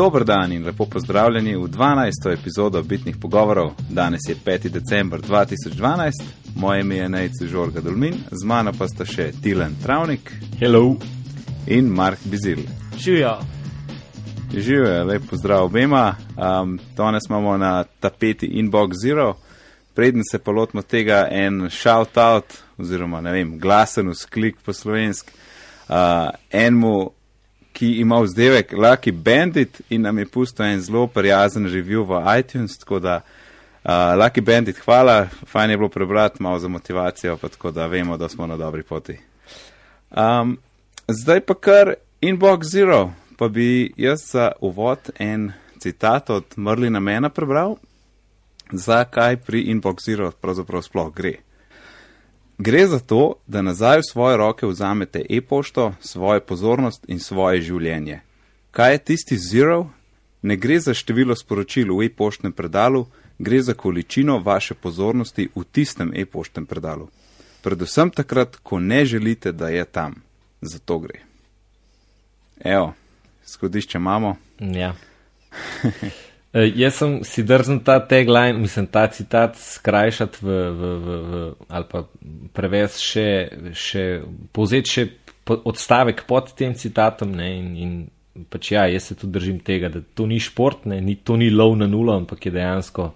Dober dan in lepo pozdravljeni v 12. epizodo Bitnih pogovorov. Danes je 5. december 2012, moje ime je Nejci Žorga Dolmin, z mano pa sta še Tilen Travnik Hello. in Mark Bizil. Živijo. Živijo, lep pozdrav obema. Um, danes imamo na tapeti Inbox Zero. Preden se pa lotimo tega, en shout out, oziroma ne vem, glasen usklik po slovenski, uh, enemu, ki ima vzdevek Lucky Bandit in nam je pustil en zelo prijazen review v iTunes. Tako da, uh, Lucky Bandit, hvala, fajn je bilo prebrati, malo za motivacijo, pa tako da vemo, da smo na dobri poti. Um, zdaj pa kar Inbox Zero, pa bi jaz za uvod en citat od Mrlina Mena prebral, zakaj pri Inbox Zero pravzaprav sploh gre. Gre za to, da nazaj v svoje roke vzamete e-pošto, svojo pozornost in svoje življenje. Kaj je tisti zero? Ne gre za število sporočil v e-poštnem predalu, gre za količino vaše pozornosti v tistem e-poštnem predalu. Predvsem takrat, ko ne želite, da je tam. Zato gre. Evo, skodišče imamo. Ja. E, jaz sem si drznil ta tagline, mislim, ta citat skrajšati v, v, v, v, ali pa prevesti še, še povzeti še odstavek pod tem citatom. Ne, in, in pač ja, jaz se tudi držim tega, da to ni šport, ne, ni, to ni lov na nulo, ampak je dejansko,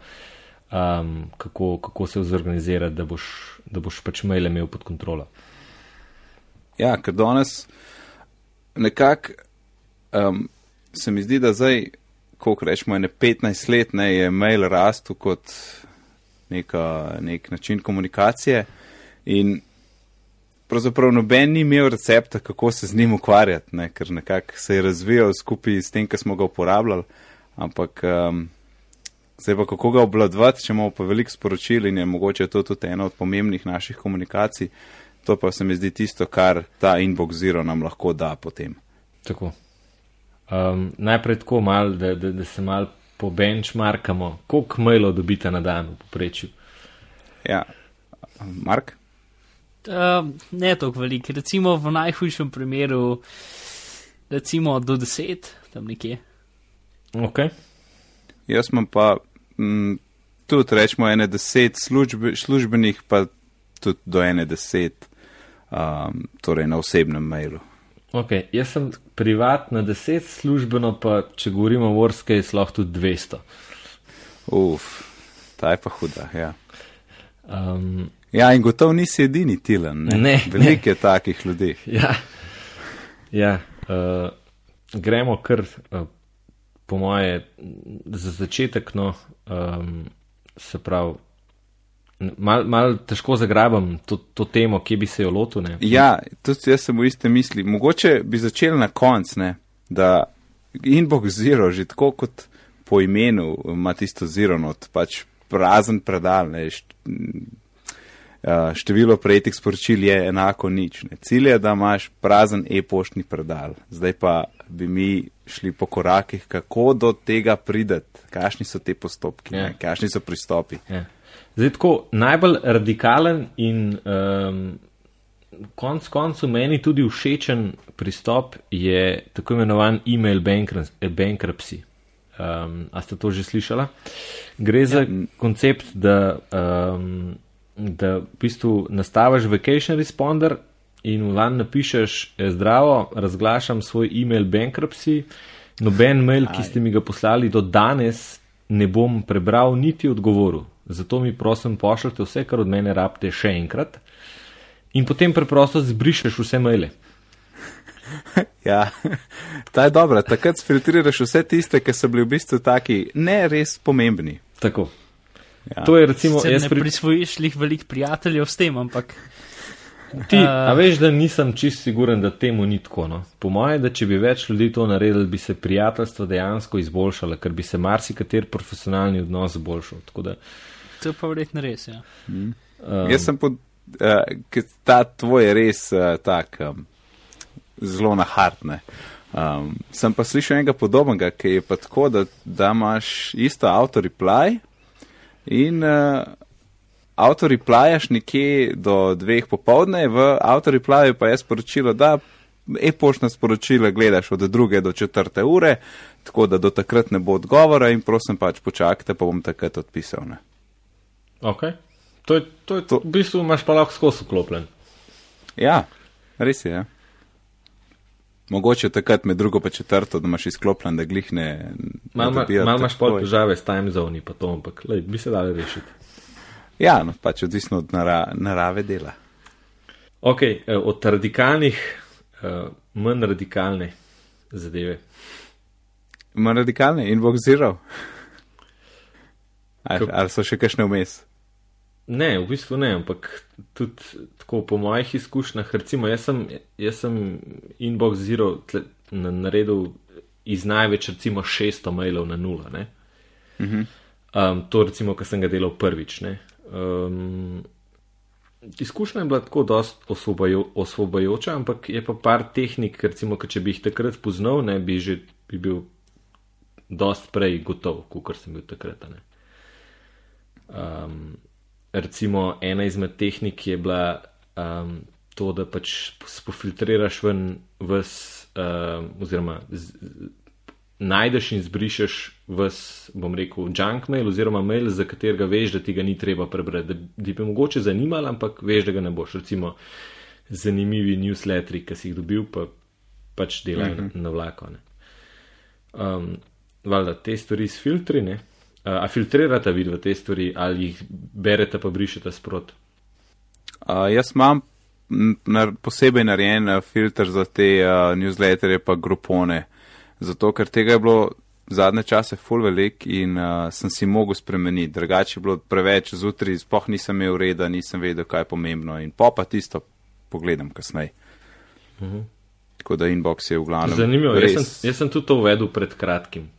um, kako, kako se vzorganizirati, da boš, da boš pač mail imel pod kontrolo. Ja, ker danes nekako um, se mi zdi, da zdaj, koliko rečemo, ne 15 let, ne, je mail rastel kot neka, nek način komunikacije in pravzaprav noben ni imel recepta, kako se z njim ukvarjati, ne, ker nekako se je razvijal skupaj s tem, kar smo ga uporabljali, ampak um, zdaj pa kako ga obladvati, če imamo pa veliko sporočil in je mogoče to tudi ena od pomembnih naših komunikacij. To pa se mi zdi tisto, kar ta inbox zero nam lahko da potem. Tako. Um, najprej tako malo, da, da, da se malo pobenchmarkamo, koliko mailov dobite na dan v poprečju. Ja, Mark? Uh, ne toliko veliko, recimo v najhujšem primeru, recimo do 10, tam nekje. Okay. Jaz imam pa m, tudi rečemo ene deset službe, službenih, pa tudi do ene deset, um, torej na osebnem mailu. Okay. Jaz sem privat na 10, službeno pa, če govorimo o Worskej, lahko tudi 200. Uf, ta je pa huda, ja. Um, Ja, in gotovo nisi edini tilen. Ne, Ne, Veliko je takih ljudi. ja, ja uh, gremo kar, uh, po moje, za začetek, no, um, se pravi, malo mal težko zagrabam to, to temo, kje bi se jo lotil. Ne? Ja, tudi jaz sem v iste misli. Mogoče bi začeli na konc, ne, da inbox zero, že tako kot po imenu, ima tisto zero not, pač prazen predal. Ne, Uh, število prejetih sporočil je enako nič. Ne. Cilj je, da imaš prazen e-poštni predal. Zdaj pa bi mi šli po korakih, kako do tega prideti, kakšni so te postopki, Ja. ja. kakšni so pristopi. Ja. Zdaj, tako najbolj radikalen in um, konc koncev meni tudi všečen pristop je tako imenovan email bankr- bankruptcy. Um, a ste to že slišala? Gre za ja. koncept, da, um, da v bistvu nastaviš vacation responder in v lan napišeš eh, zdravo, razglašam svoj email bankruptcy, noben mail, ki ste mi ga poslali do danes, ne bom prebral niti odgovoril. Zato mi prosim pošljite vse, kar od mene rabite še enkrat. In potem preprosto zbrišeš vse maile. Ja, ta je dobra. Takrat filtriraš vse tiste, ki so bili v bistvu taki ne res pomembni. Tako. Ja. To je recimo, Sicer jaz ne pri... prisvojiš lih veliko prijateljev s tem, ampak ti, A- a veš, da nisem čist siguren, da temu ni tako. No? Po mojem, da če bi več ljudi to naredili, bi se prijateljstvo dejansko izboljšalo, ker bi se marsikater profesionalni odnos izboljšal. Tako da, to je pa verjetno res. Ja. um, Jaz sem pod, uh, ta tvoj je res uh, tak um, zelo nahartne. Um, sem pa slišal enega podobnega, ki je pa tako, da, da imaš isto auto reply in uh, avto replajaš nekje do dveh popovdne, v avto replyju pa je sporočilo, da e-poštna sporočila gledaš od druge do četrte ure, tako da do takrat ne bo odgovora in prosim pač počakajte, pa bom takrat odpisal. Ne. Ok. To je, to je to. v bistvu imaš pa lahko skozi uklopljen. Ja, res je. Ja. Mogoče takrat med drugo pa četrto, da imaš izklopljen, da glihne. Malo mal imaš pol težave s time zoni, pa to, ampak lej, bi se dali rešiti. Ja, no, pač odvisno od nara, narave dela. Ok, eh, od radikalnih, uh, manj radikalne zadeve. Manj radikalne, inbox zero. Ali, ali so še kakšne vmes? Ne, v bistvu ne, ampak tudi tako po mojih izkušnjah, recimo jaz sem, jaz sem inbox zero tle, na, naredil iz največ recimo 600 mailov na nula. Uh -huh. um, to recimo, kar sem ga delal prvič. Um, izkušnja je bila tako dost osvobajo, osvobajoča, ampak je pa par tehnik, recimo, če bi jih takrat poznal, ne bi že bi bil dost prej gotov, kot sem bil takrat. Um, recimo ena izmed tehnik je bila um, to, da pač spofiltriraš ven vs, um, oziroma z, najdeš in zbrišeš vs, bom rekel, junk mail oziroma mail, za katerega veš, da ti ga ni treba prebrati, da bi te mogoče zanimalo, ampak veš, da ga ne boš. Recimo zanimivi newsletteri, ki si jih dobil, pa pač delajo mm -hmm. na, na vlako. Um, valjda, te stvari s filtri, ne? A filtrirate vidve te stvari ali jih berete pa brišete sprot? Uh, jaz imam nar posebej narejen filter za te uh, newsletterje pa grupone, zato ker tega je bilo zadnje čase full velik in uh, sem si mogel spremeniti. Drugače je bilo preveč zjutraj, spoh nisem imel reda, nisem vedel, kaj je pomembno in pa tisto pogledam kasneje. Uh -huh. Tako da inbox je v glavnem. Zanimivo, jaz sem, jaz sem tudi to uvedel pred kratkim.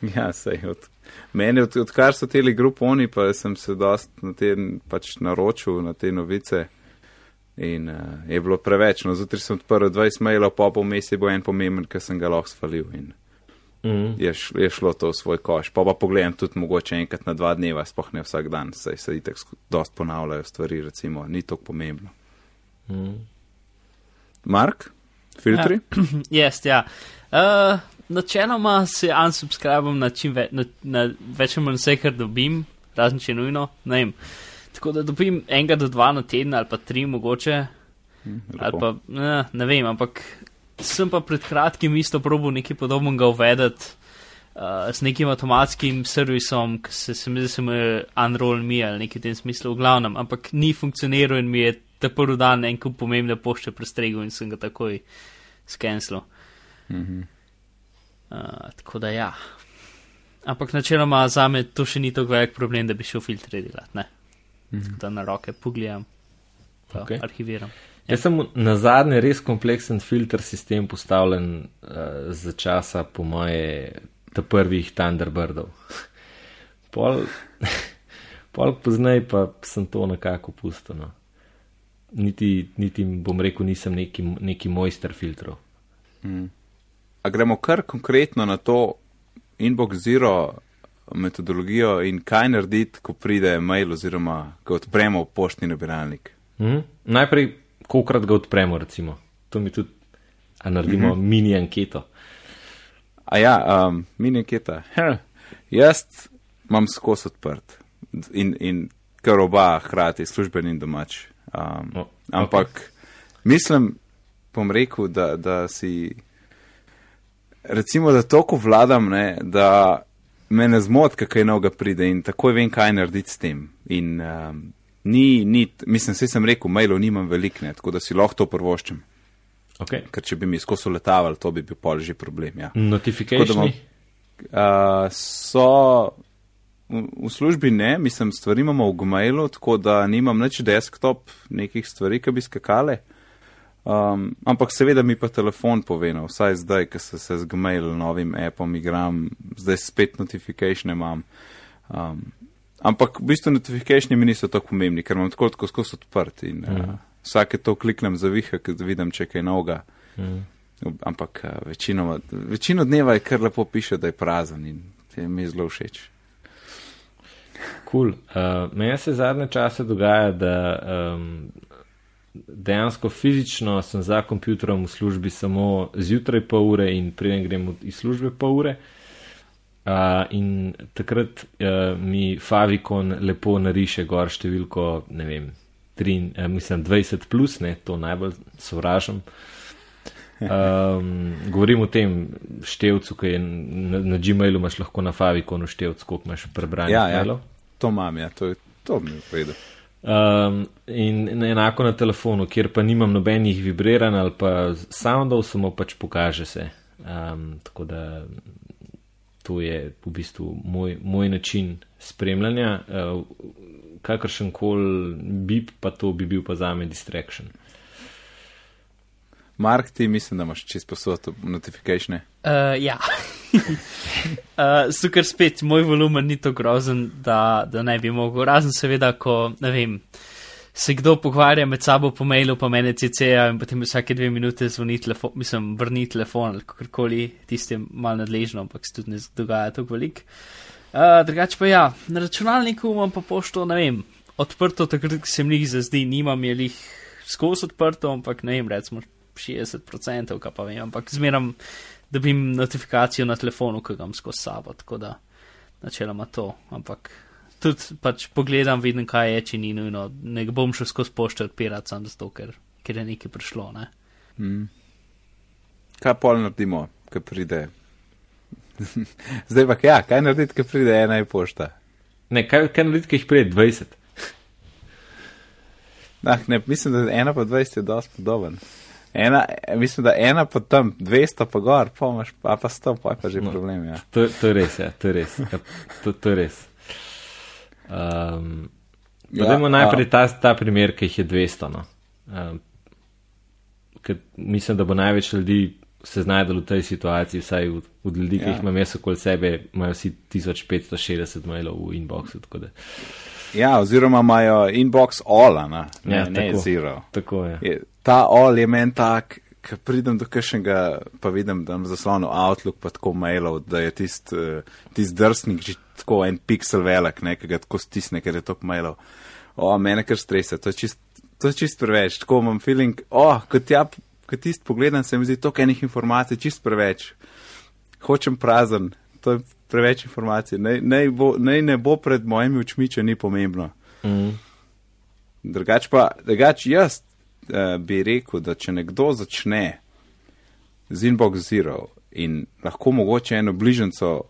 Ja, sej, od, meni, od, odkar so teli gruponi, pa sem se dost na te pač naročil, na te novice. In uh, je bilo preveč. No, zjutraj sem odprl 20 mailov, pa pol mesec bo en pomemben, ker sem ga lahko svalil. In mm. je, šlo, je šlo to v svoj koš. Pa pa pogledam tudi mogoče enkrat na dva dneva, spoh ne vsak dan, saj se itek dost ponavljajo stvari, recimo, ni to pomembno. Mm. Mark, filtri? Ja, yes, ja. Uh, načeloma se unsubscribam na več, na, na več ali manj vse, kar dobim, razen če nujno. Tako da dobim enega do dva na teden ali pa tri mogoče. Hm, ali pa ne, ne vem, ampak sem pa pred kratkim isto probo nekaj podobnega uvedeti. Uh, s nekim avtomatskim servisom, ki se, se mi zdi, da se mu je unroll me ali nekaj v tem smislu, v glavnem, ampak ni funkcioniral in mi je ta prvi dan en kup pomembne pošte prestregel in sem ga takoj skenslil. Mm -hmm. Uh, tako da ja. Ampak načeloma za me to še ni tako velik problem, da bi šel filtre delati. Mm -hmm. Da na roke pogledam, pa okay. arhiviram. Ja. Jaz sem na zadnje res kompleksen filter sistem postavljen uh, za časa po moje ta prvih Thunderbirdov. pol, pol poznaj pa sem to nekako pustil. No. Niti, niti bom rekel, nisem neki, neki mojster filtrov. Mm a gremo kar konkretno na to inbox zero metodologijo in kaj narediti, ko pride mail oziroma ko odpremo poštni nabiralnik. Mm, najprej, kolikrat ga odpremo, recimo. To mi tudi, a naredimo mm -hmm. mini anketo. A ja, um, mini anketa. Hm. Jaz imam skos odprt in, in kar oba hkrati, služben in domač. Um, oh, ampak okay. mislim, bom rekel, da, da si recimo, da toliko vladam, ne, da me ne zmot, kaj novega pride in takoj vem, kaj narediti s tem. In um, ni, ni, mislim, vse sem rekel, mailov nimam veliko, ne, tako da si lahko to prvoščem. Okay. Ker če bi mi skozi letavali, to bi bil pol že problem. Ja. Notifikacije. Uh, so v, v službi ne, mislim, stvari imamo v Gmailu, tako da nimam nič desktop, nekih stvari, ki bi skakale. Um, ampak seveda mi pa telefon pove, no, vsaj zdaj, ko se, se z Gmail novim appom igram, zdaj spet notifikacije imam. Um, ampak v bistvu notifikacije mi niso tako pomembni, ker imam tako tako skozi odprt in mm. uh, vsake to kliknem za viha, ker vidim, če kaj noga. Mm. Ampak uh, večino, večino dneva je kar lepo piše, da je prazen in mi je zelo všeč. Cool. Uh, Meni se zadnje čase dogaja, da um, dejansko fizično sem za kompjuterom v službi samo zjutraj pol ure in preden grem iz službe pol ure. Uh, in takrat uh, mi Favicon lepo nariše gor številko, ne vem, 3, uh, mislim 20 plus, ne, to najbolj sovražam. Um, govorim o tem števcu, ki je na, na Gmailu, imaš lahko na Faviconu števc, koliko imaš prebranih Ja, ja, mailov. to imam, ja, to, je- to mi je redu. Um, in enako na telefonu, kjer pa nimam nobenih vibriranj ali pa soundov, samo pač pokaže se. Um, tako da to je v bistvu moj, moj način spremljanja. Uh, kakršen koli bip, pa to bi bil pa za me distraction. Mark, ti mislim, da imaš čisto posod notifikacije. Uh, ja. uh, Sukar spet, moj volumen ni tako grozen, da, da ne bi mogel. Razen seveda, ko ne vem, se kdo pogovarja med sabo po mailu, pa mene CC-ja in potem vsake dve minute zvoni telefon, mislim, vrni telefon ali kakorkoli, tistem mal nadležno, ampak se tudi ne dogaja tako velik. Uh, drugače pa ja, na računalniku imam pa pošto, ne vem, odprto takrat, ko se mi jih zazdi, nimam je jih skozi odprto, ampak ne vem, recimo 60%, kaj pa vem, ampak zmeram dobim notifikacijo na telefonu, ki ga imam skozi sabo, tako da načeloma to, ampak tudi pač pogledam, vidim, kaj je, če ni nujno, ne bom šel skozi pošte odpirati sam zato, ker, ker je nekaj prišlo, ne. Mm. Kaj pol naredimo, ko pride? Zdaj pa ja, kaj narediti, ko pride ena e-pošta? Ne, kaj, kaj narediti, ki jih prije 20? Ah, ne, mislim, da ena pa 20 je dosti podoben. Ena, mislim, da ena pa tam, 200 pa gor, pa imaš, a pa 100, pa je pa že No. problem. Ja. To, to je res, ja, to je res. Ja, to, to je res. Um, Ja, ja, Dajmo najprej ta, ta primer, ki jih je 200. No. Um, ker mislim, da bo največ ljudi se znajdelo v tej situaciji, vsaj od, od ljudi, ki Ja. jih imam jaz okoli sebe, imajo vsi 1560 mailov v inboxu. ja, oziroma imajo inbox all, a ne, ne, Ja, ne tako. zero. Tako je. Je, ta all je meni tak, ko pridem do kakšnega, pa vidim, da imam zaslonu Outlook, pa tako mailov, da je tist, uh, tist drsnik že tako en pixel velik, nekega tako stisne, ker je to mailov. O, mene kar stresa, to je čist, to je čist preveč, tako imam feeling, o, kot ja, kot tist pogledam, se mi zdi toliko enih informacij, čist preveč. Hočem prazen, to je preveč informacij, naj, naj, bo, naj ne bo pred mojimi očmi, če ni pomembno. Mm. Drugač pa, drugač jaz uh, bi rekel, da če nekdo začne z Inbox Zero in lahko mogoče eno bližnjico,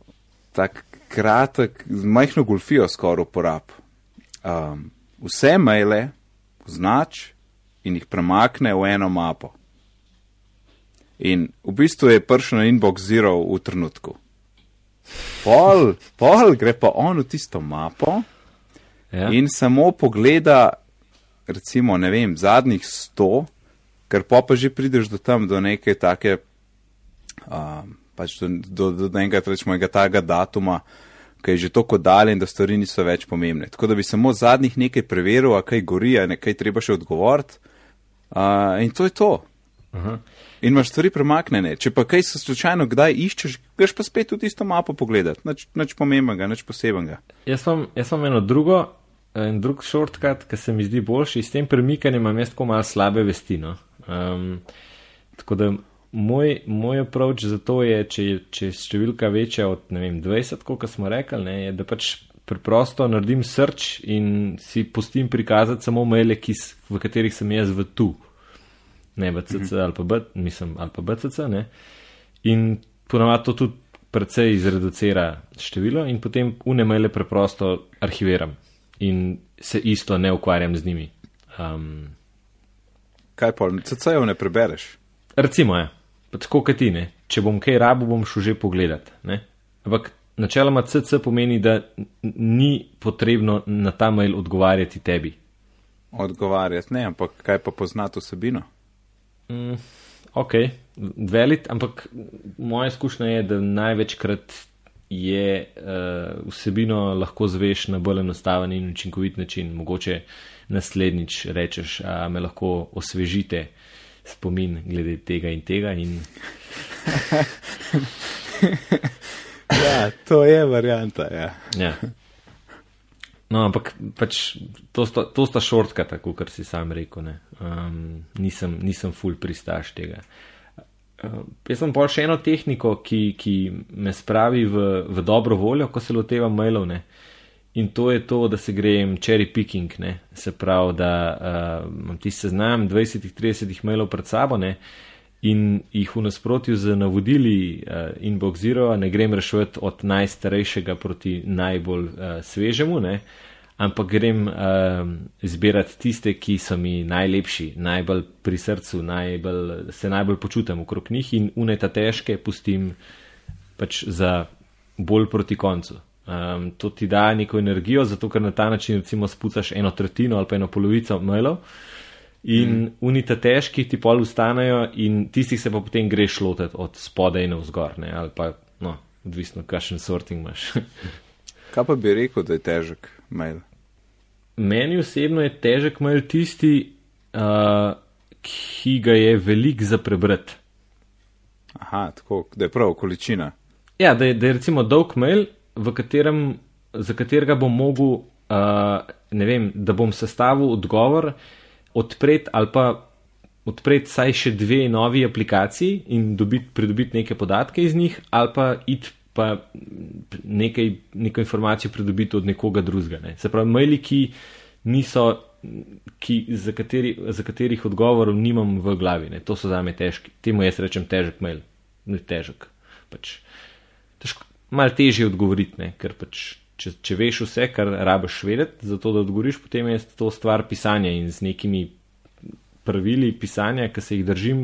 tak kratek, z majhno golfijo skoraj uporab, um, vse maile označ in jih premakne v eno mapo. In v bistvu je prišel na Inbox Zero v trenutku. Pol, pol gre pa on v tisto mapo. Ja. In samo pogleda, recimo, ne vem, zadnjih sto, ker pa pa že prideš do tam, do neke take, um, pač do, do, do enega, rečemo, enega takega datuma, ki je že tako daljen, da stvari niso več pomembne. Tako da bi samo zadnjih nekaj preveril, a kaj gori, a nekaj treba še odgovoriti. Uh, in to je to. Aha. In imaš stvari premaknjene. Če pa kaj se slučajno kdaj iščeš, greš pa spet v tisto mapo pogledati. Nič, nič pomembnega, nič posebenega. Jaz imam, jaz imam eno drugo, en drug shortcut, ki se mi zdi boljši. S tem premikanjem imam jaz tako malo slabe vesti. No. Um, tako da moj, moj approach za to je, če, če je številka večja od vem, 20, kot smo rekli, ne, je, da pač preprosto naredim search in si pustim prikazati samo maile, ki, v katerih sem jaz v tu. Ne v CC ali pa, B, mislim, ali pa BCC. Ne. In ponavadi to tudi precej izreducira število in potem unemele preprosto arhiviram in se isto ne ukvarjam z njimi. Um, Kaj pa, CC-jev ne prebereš? recimo je, pa tako kot ti ne, če bom kaj rabo, bom šel že pogledat. Ne? Ampak načeloma CC pomeni, da ni potrebno na ta mail odgovarjati tebi. odgovarjati, ne, ampak kaj pa poznati vsebino? Mm, ok, velit, ampak moja izkušnja je, da največkrat je uh, vsebino lahko zveš na bolj enostaven in učinkovit način. Mogoče naslednjič rečeš, a me lahko osvežite spomin glede tega in tega. In, Ja, to je varianta. Ja. ja. No, ampak pač to sta, to sta šortka, tako kar si sam rekel. Um, nisem, nisem full pristaš tega. Uh, jaz sem pa še eno tehniko, ki, ki me spravi v, v dobro voljo, ko se lotevam mailov. Ne? In to je to, da se grem cherry picking, ne? se pravi, da uh, imam ti seznam 20-30 mailov pred sabo ne? in jih v nasprotju z navodili uh, Inbox Zero ne grem rešiti od najstarejšega proti najbolj uh, svežemu, ne? Ampak grem uh, izbirati tiste, ki so mi najlepši, najbolj pri srcu, najbolj, se najbolj počutim okrog njih in uneta težke pustim pač za bolj proti koncu. Um, to ti da neko energijo, zato ker na ta način recimo spucaš eno tretjino ali pa eno polovico mailov. In mm. unita težki ti pol ustanejo, in tistih se pa potem greš lotiti od spodaj na vzgor, ne? ali pa, no, odvisno, kakšen sorting imaš. Kaj pa bi rekel, da je težek mail? Meni osebno je težek mail tisti, uh, ki ga je velik za prebrati. Aha, tako, da je prav količina. Ja, da je, da je recimo dolg mail, katerem, za katerega bom mogel, uh, ne vem, da bom sestavil odgovor odpreti ali pa odpreti saj še dve novi aplikaciji in dobiti, pridobiti neke podatke iz njih, ali pa iti pa nekaj, neko informacijo pridobiti od nekoga drugega. Ne. Se pravi, maili, ki niso, ki, za, kateri, za katerih odgovorov nimam v glavi, ne. to so za me težki. Temu jaz rečem težek mail, ne težek. Pač, težko, mal težje odgovoriti, ne, ker pač če, če veš vse, kar rabiš vedeti, zato da odgovoriš, potem je to stvar pisanja in z nekimi pravili pisanja, ki se jih držim,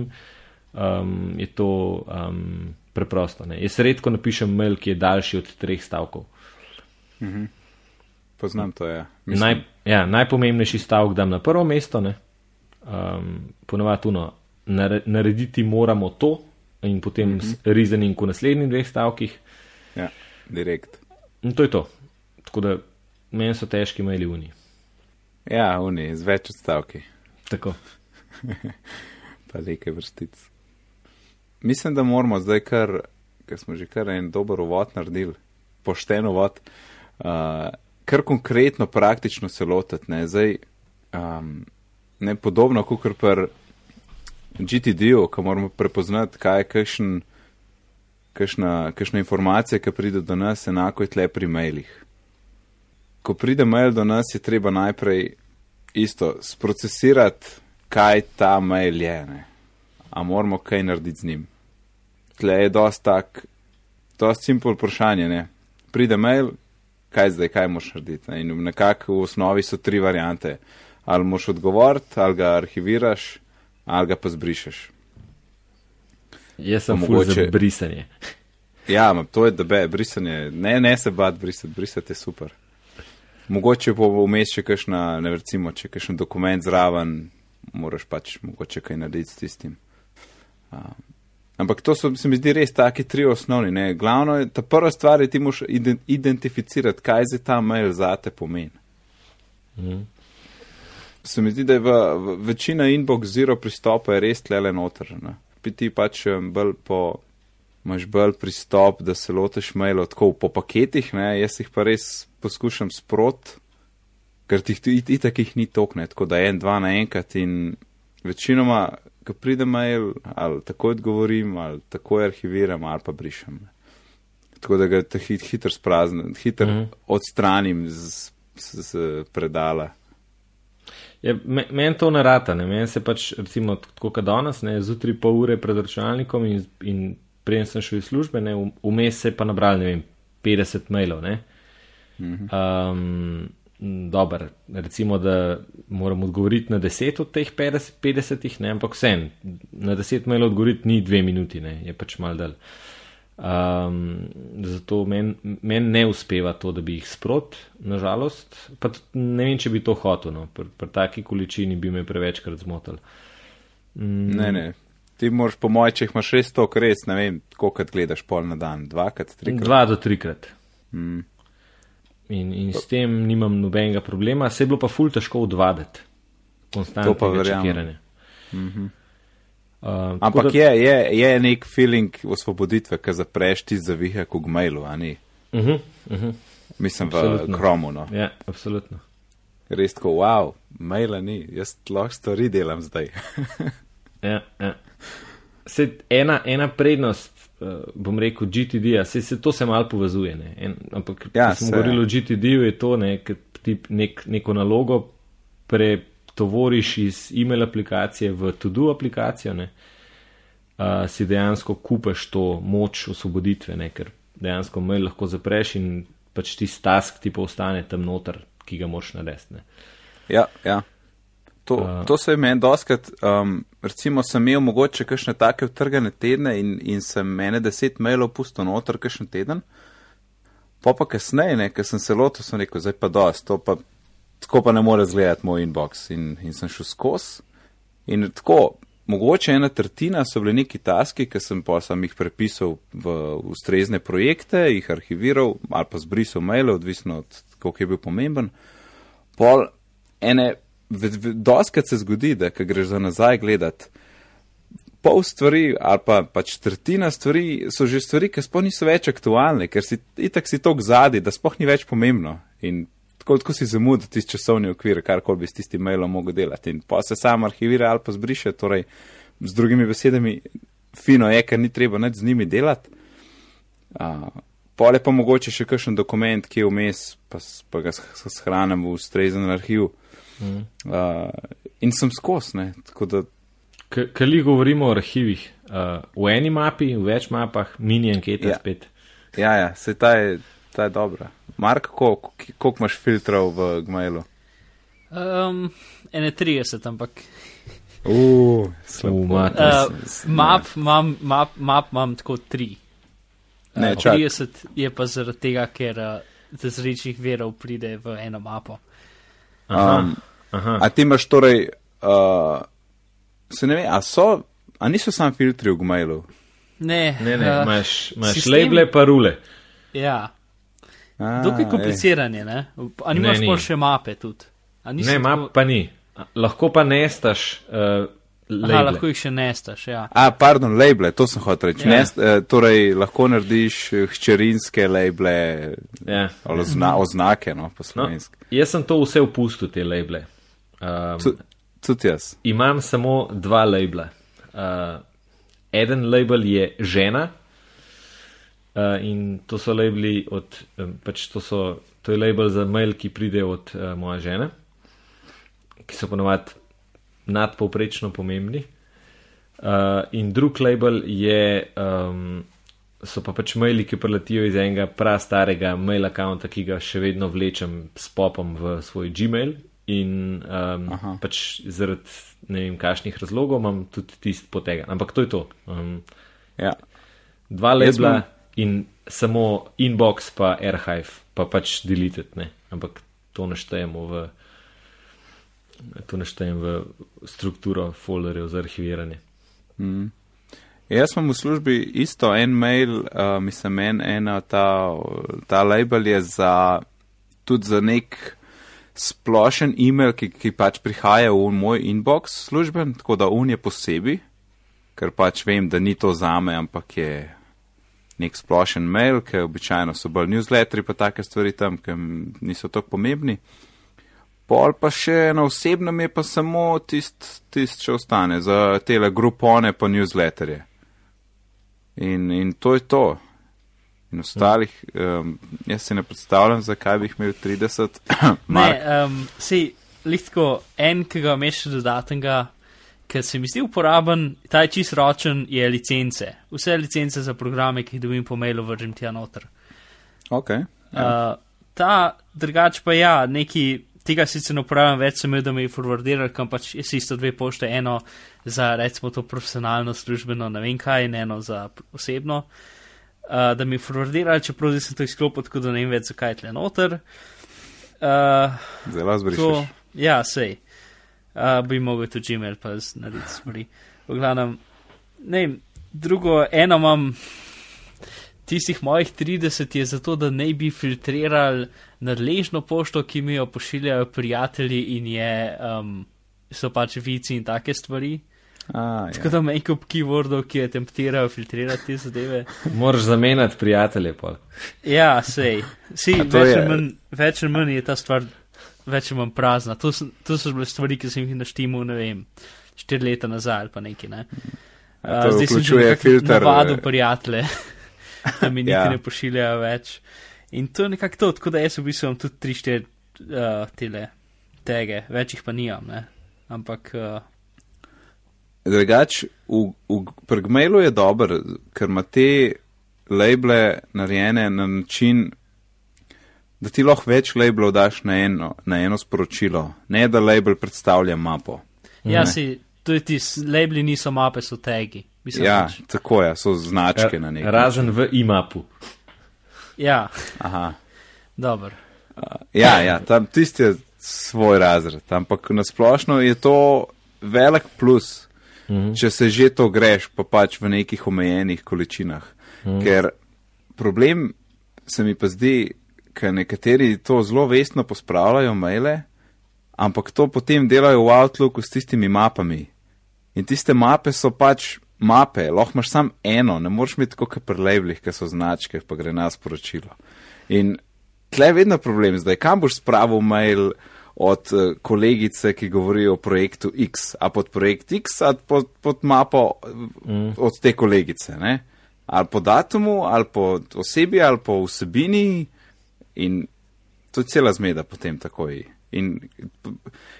um, je to um, preprosto. Ne. Jaz redko napišem mail, ki je daljši od treh stavkov. Mhm. Poznam to, ja. Naj, ja. Najpomembnejši stavek dam na prvo mesto, um, ponovadi tuno, narediti moramo to in potem mhm. reasoning v naslednjih dveh stavkih. Ja, direkt. In to je to. Tako da meni so težki maili uni. Ja, uni, z več odstavki. Tako. pa nekaj vrstic. Mislim, da moramo zdaj, kar, ker smo že kar en dober uvod naredili, pošten uvod, uh, kar konkretno, praktično se lotiti. Ne, zdaj, um, ne podobno kot pri GTD-u, ko moramo prepoznati, kaj je kakšen. Kakšna, kakšna informacija, ki pride do nas, enako je tle pri mailih ko pride mail do nas, je treba najprej isto sprocesirati, kaj ta mail je. Ne? A moramo kaj narediti z njim. Tle je dosti tak, dosti simpel vprašanje. Ne? Pride mail, kaj zdaj, kaj moš narediti. Ne? In nekako v osnovi so tri variante. Ali moš odgovoriti, ali ga arhiviraš, ali ga pa zbrišeš. Jaz sem mogoče brisanje. Ja, to je debe, brisanje. Ne, ne se bati brisati, brisati je super. Mogoče bo vmes še kakšna, ne recimo, če kakšen dokument zraven, moraš pač mogoče kaj narediti s tistim. Uh, ampak to so, se mi zdi, res taki tri osnovni. Ne? Glavno je, ta prva stvar je, ti moraš identificirati, kaj za ta mail zate pomeni. Mm. Se mi zdi, da je v, v večina inbox zero pristopa je res tlele noter. Ne? Ti pač bolj po, imaš bolj pristop, da se loteš mailov tako po paketih, ne? jaz jih pa res poskušam sprot, ker ti itak jih ni tokne, tako da en, dva naenkrat in večinoma, ko pride mail, ali takoj odgovorim, ali takoj arhiviram, ali pa brišem. Tako da ga hit, hitro spraznim, hitro mm -hmm. odstranim z, z, z predala. Ja, Meni to ne rata, ne? meni se pač, recimo, tako kot danes, ne, zjutraj pol ure pred računalnikom in, in prej sem šel iz službe, vmes se pa nabral, ne vem, 50 mailov, ne. Um, Dobro, recimo, da moram odgovoriti na 10 od teh 50, 50 ne, ampak vsem, na 10 mailov odgovoriti ni 2 minuti, ne, je pač mal dal. Um, zato meni men ne uspeva to, da bi jih sprot, nažalost, pa ne vem, če bi to hotel, no, pri pr taki količini bi me prevečkrat zmotil. Mm. Ne, ne, ti moraš po mojem, če jih imaš res to, res ne vem, koliko gledaš pol na dan, dvakrat, trikrat. Dva do trikrat. Mm. In, in s tem nimam nobenega problema, se je bilo pa ful težko odvaditi. Pa verjamem. Mm -hmm. uh, Ampak da... je, je, je nek feeling osvoboditve, ki zapreš ti zavihek v gmailu, a ni? Uh -huh, uh -huh. Mislim v Absolutno. Chromu. No. Ja, absolutno. Res tako, wow, maila ni, jaz lahko stvari delam zdaj. Ja, ja. Se, ena, ena prednost, bom rekel, GTD-ja, se, se to se malo povezuje. Ne? En, ampak, Ja, ko smo govorili o GTD-ju, je to, ne, ker ti nek, neko nalogo pretovoriš iz e-mail aplikacije v to-do aplikacijo, ne, uh, si dejansko kupeš to moč osvoboditve, ne, ker dejansko mail lahko zapreš in pač ti task ti pa ostane tam noter, ki ga moš narediti. Ja, ja. To, A. to se je meni doskrat, um, recimo sem imel mogoče kakšne take vtrgane tedne in, in sem mene deset mailov pustil noter kakšen teden. Pa pa kasneje, ne, ker sem se lotil, sem rekel, zdaj pa dost, to pa tako pa ne more zgledati moj inbox in, in sem šel skozi. In tako, mogoče ena tretjina so bili neki taski, ki sem pa sem jih prepisal v ustrezne projekte, jih arhiviral ali pa zbrisal maile, odvisno od koliko je bil pomemben. Pol ene, doskrat se zgodi, da ko greš za nazaj gledati, pol stvari ali pa pač tretjina stvari so že stvari, ki sploh niso več aktualne, ker si itak si tok zadaj, da sploh ni več pomembno. In tako, tako si zamudil tisti časovni okvir, karkoli bi s tistim mailom mogel delati. In pa se sam arhivira ali pa zbriše, torej z drugimi besedami, fino je, ker ni treba nič z njimi delati. Uh, Pole pa mogoče še kakšen dokument, ki je vmes, pa, pa ga sh- shranim v ustrezen arhiv. Mm. Uh, in sem skos, ne. Tako da, Kali govorimo o arhivih, uh, v eni mapi, v več mapah, mini anketa Ja. spet. ja, ja, se ta je, ta je dobra. Mark, koliko koliko imaš filtrov v Gmailu? Um, ene 30, ampak Uf, U, mate. uh, map imam map, map imam tako 3. Ne, Uh, čak. 30 je pa zaradi tega, ker uh, z različnih verov pride v eno mapo. Aha, Um, aha. a ti imaš torej, uh, se ne ve, a so, a niso sam filtri v Gmailu? Ne, Ne, ne, uh, imaš, imaš sistem- labele pa rule. Ja, A, dokaj ej. kompliciran je, ne? A Ne, nimaš ni. pol še mape tudi? Ne, tako- map pa ni. Lahko pa nestaš uh, Aha, labele. lahko jih še nestaš, ja. A, pardon, labele, to sem hotel reči. Ja. Ja. Ne, torej, lahko narediš eh, hčerinske labele, Ja. ozna, oznake, no, po No, slovenski. jaz sem to vse opustil, te labele. Um, Tu- Tudi jaz. imam samo dva labela. Uh, eden label je žena uh, in to so labeli od, um, pač to, so, to je label za mail, ki pride od uh, moje žene, ki so ponovadi nadpovprečno pomembni. Uh, in drug label je, um, so pa pač maili, ki preletijo iz enega prastarega mail akonta, ki ga še vedno vlečem s popom v svoj Gmail. In um, Aha. pač zaradi ne vem, kakšnih razlogov imam tudi tisti potegan. Ampak to je to. Um, Ja. dva labela imam- in samo inbox pa archive, pa pač deleted, ne. Ampak to naštejemo v. To naštejem v strukturo folderjev za arhiviranje. Mm. Jaz imam v službi isto en mail, uh, mislim, en, ena ta, ta label je za, tudi za nek splošen e-mail, ki, ki pač prihaja v moj inbox služben, tako da un je posebej, ker pač vem, da ni to zame, ampak je nek splošen mail, ker običajno so bolj newsletteri pa take stvari tam, ki niso tako pomembni. Pol pa še na osebnem je pa samo tist, tist še ostane za tele grupone pa newsletterje. In, in to je to. In ostalih, um, jaz si ne predstavljam, zakaj bi jih imel 30. Ne, um, sej, lihtko en, ki ga imaš še dodatnega, ker se mi zdi uporaben, ta je čist ročen, je licence. Vse licence za programe, ki jih dobim po mailu, vržem tja noter. okay. Uh, ta drugač pa ja, neki, tega sicer ne uporabljam več, sem imel, da mi je forwardiral, kam pač je isto dve pošte, eno za recimo to profesionalno, službeno, ne vem kaj, in eno za osebno. Uh, da mi je forwardiral, čeprav zdaj sem to izklopil, tako da ne vem več, zakaj je tle noter. Uh, Zelo To, zbrišeš. ja, sej. Uh, bi mogel tudi Gmail pa narediti stvari. V glavnem, ne vem, drugo, eno imam, tistih mojih 30 je zato, da ne bi filtriral nadležno pošto, ki mi jo pošiljajo prijatelji in je, um, so pač vici in take stvari. A, Tako ja. da en kup keywordov, ki je temptirajo filtrirati te zadeve. Moraš zamenjati prijatelje. Pol. Ja, sej. Si, več, je- ali manj, več ali manj je ta stvar več ali manj prazna. To, so- to so bile stvari, ki sem jih naštimal, ne vem, štiri leta nazaj ali pa nekaj. Ne? A to zdaj sem že filter, eh, prijatelje, da mi niti Ja. ne pošiljajo več. In to je nekako to, tako da jaz v bistvu imam tudi tri, štiri uh, tele tege, več jih pa nimam, ne. Ampak uh, Drugač, v, v, pri Gmailu je dober, ker ima te labele narejene na način, da ti lahko več labelov daš na eno, na eno sporočilo, ne da label predstavlja mapo. ja, Ne. si, to je ti, labeli niso mape, so tagi. Mislim, Ja, pač- tako je, so značke na neki. Razen v imapu. ja, Aha. dobro. Ja, ja tam tisti je svoj razred, ampak nasplošno je to velik plus, Mhm. če se že to greš, pa pač v nekih omejenih količinah. Ker problem se mi pa zdi, ker nekateri to zelo vestno pospravljajo maile, ampak to potem delajo v Outlooku s tistimi mapami. In tiste mape so pač mape, lahko imaš samo eno, ne moreš imeti tako kot pri labelih, ki so značke, pa gre na sporočilo. In tle je vedno problem, zdaj kam boš spravil mail od eh, kolegice, ki govori o projektu X, a pod projekt X, a pod, pod mapo mm. od te kolegice, ne? ali po datumu, ali po osebi, ali po vsebini, in to je cela zmeda potem takoj. In,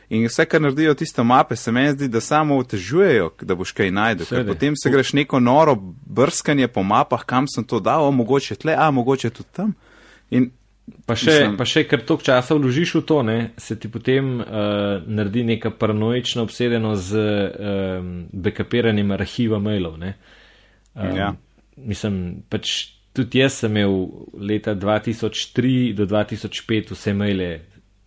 in vse, kar naredijo tiste mape, se meni zdi, da samo otežujejo, da boš kaj najdel. Ker potem se greš neko noro brskanje po mapah, kam sem to dal, o, mogoče tle, a mogoče tudi tam. In Pa še, Mislim- pa še ker toliko časa vložiš v to, ne, se ti potem uh, naredi neka paranoična obsedenost z um, backupiranjem arhiva mailov. Ne. Um, Ja. Mislim, pač tudi jaz sem imel leta 2003 do 2005 vse maile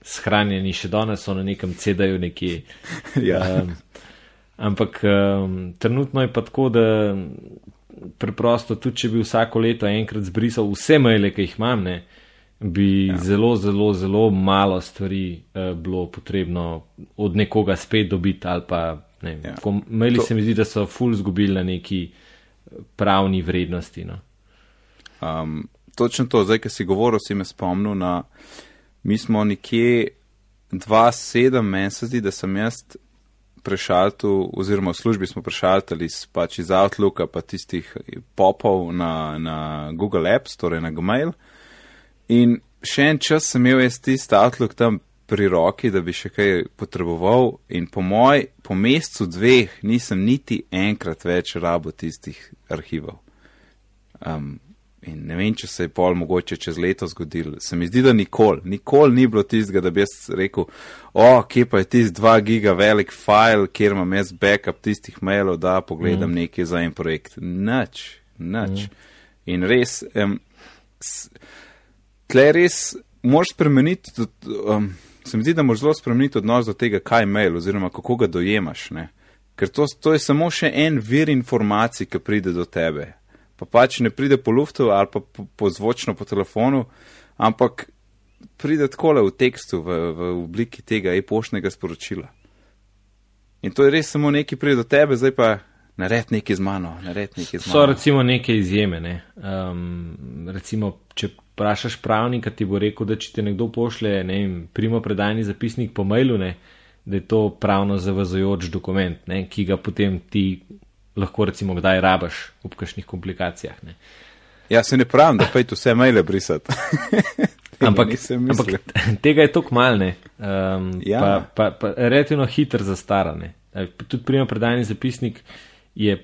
shranjeni, še danes so na nekem CD-ju nekje. ja, Um, ampak um, trenutno je pa tako, da preprosto, tudi če bi vsako leto enkrat zbrisal vse maile, ki jih imam, ne, bi ja. zelo, zelo, zelo malo stvari uh, bilo potrebno od nekoga spet dobiti. ali Pa, ne, Ja. ja. Maili To- se mi zdi, da so full zgubili na neki eh, pravni vrednosti. No. Um, točno to, zdaj, ki si govoril, si me spomnil na. Mi smo nekje 2-7, meni se zdi, da sem jaz prešaltil, oziroma v službi smo prešaltali iz, pač iz Outlooka, pa tistih popov na, na Google Apps, torej na Gmail. In še en čas sem imel jaz tisti Outlook tam pri roki, da bi še kaj potreboval, in po moj, po mesecu dveh nisem niti enkrat več rabo tistih arhivov. Um, in ne vem, če se je pol mogoče čez leto zgodil. Se mi zdi, da nikoli, nikoli ni bilo tistega, da bi jaz rekel, o, kje pa je tisti 2 giga velik file, kjer imam jaz backup tistih mailov, da pogledam mm. nekaj za en projekt. Nič, nič. Mm. In res, um, s, tle res moraš spremeniti, um, se mi zdi, da moraš zelo spremeniti odnos do tega, kaj je mail oziroma kako ga dojemaš. Ne? Ker to, to je samo še en vir informacij, ki pride do tebe. Pa pač ne pride po luftu ali pa po, po zvočno po telefonu, ampak pride takole v tekstu, v, v obliki tega e-poštnega sporočila. In to je res samo nekaj pride do tebe, zdaj pa nared nekaj z mano, nared nekaj z So mano. recimo neke izjeme. Ne? Um, recimo, če vprašaš pravnika, ti bo rekel, da če ti nekdo pošle ne vem, primo predajni zapisnik po mailu, ne, da je to pravno zavezojoč dokument, ne, ki ga potem ti lahko recimo kdaj rabaš v kakšnih komplikacijah. Ne. Ja, se ne pravim, da pejte vse maile brisati. Ampak, ampak tega je tako malne, um, Ja. pa, pa, pa relativno hiter zastarane. Tudi primo predajni zapisnik je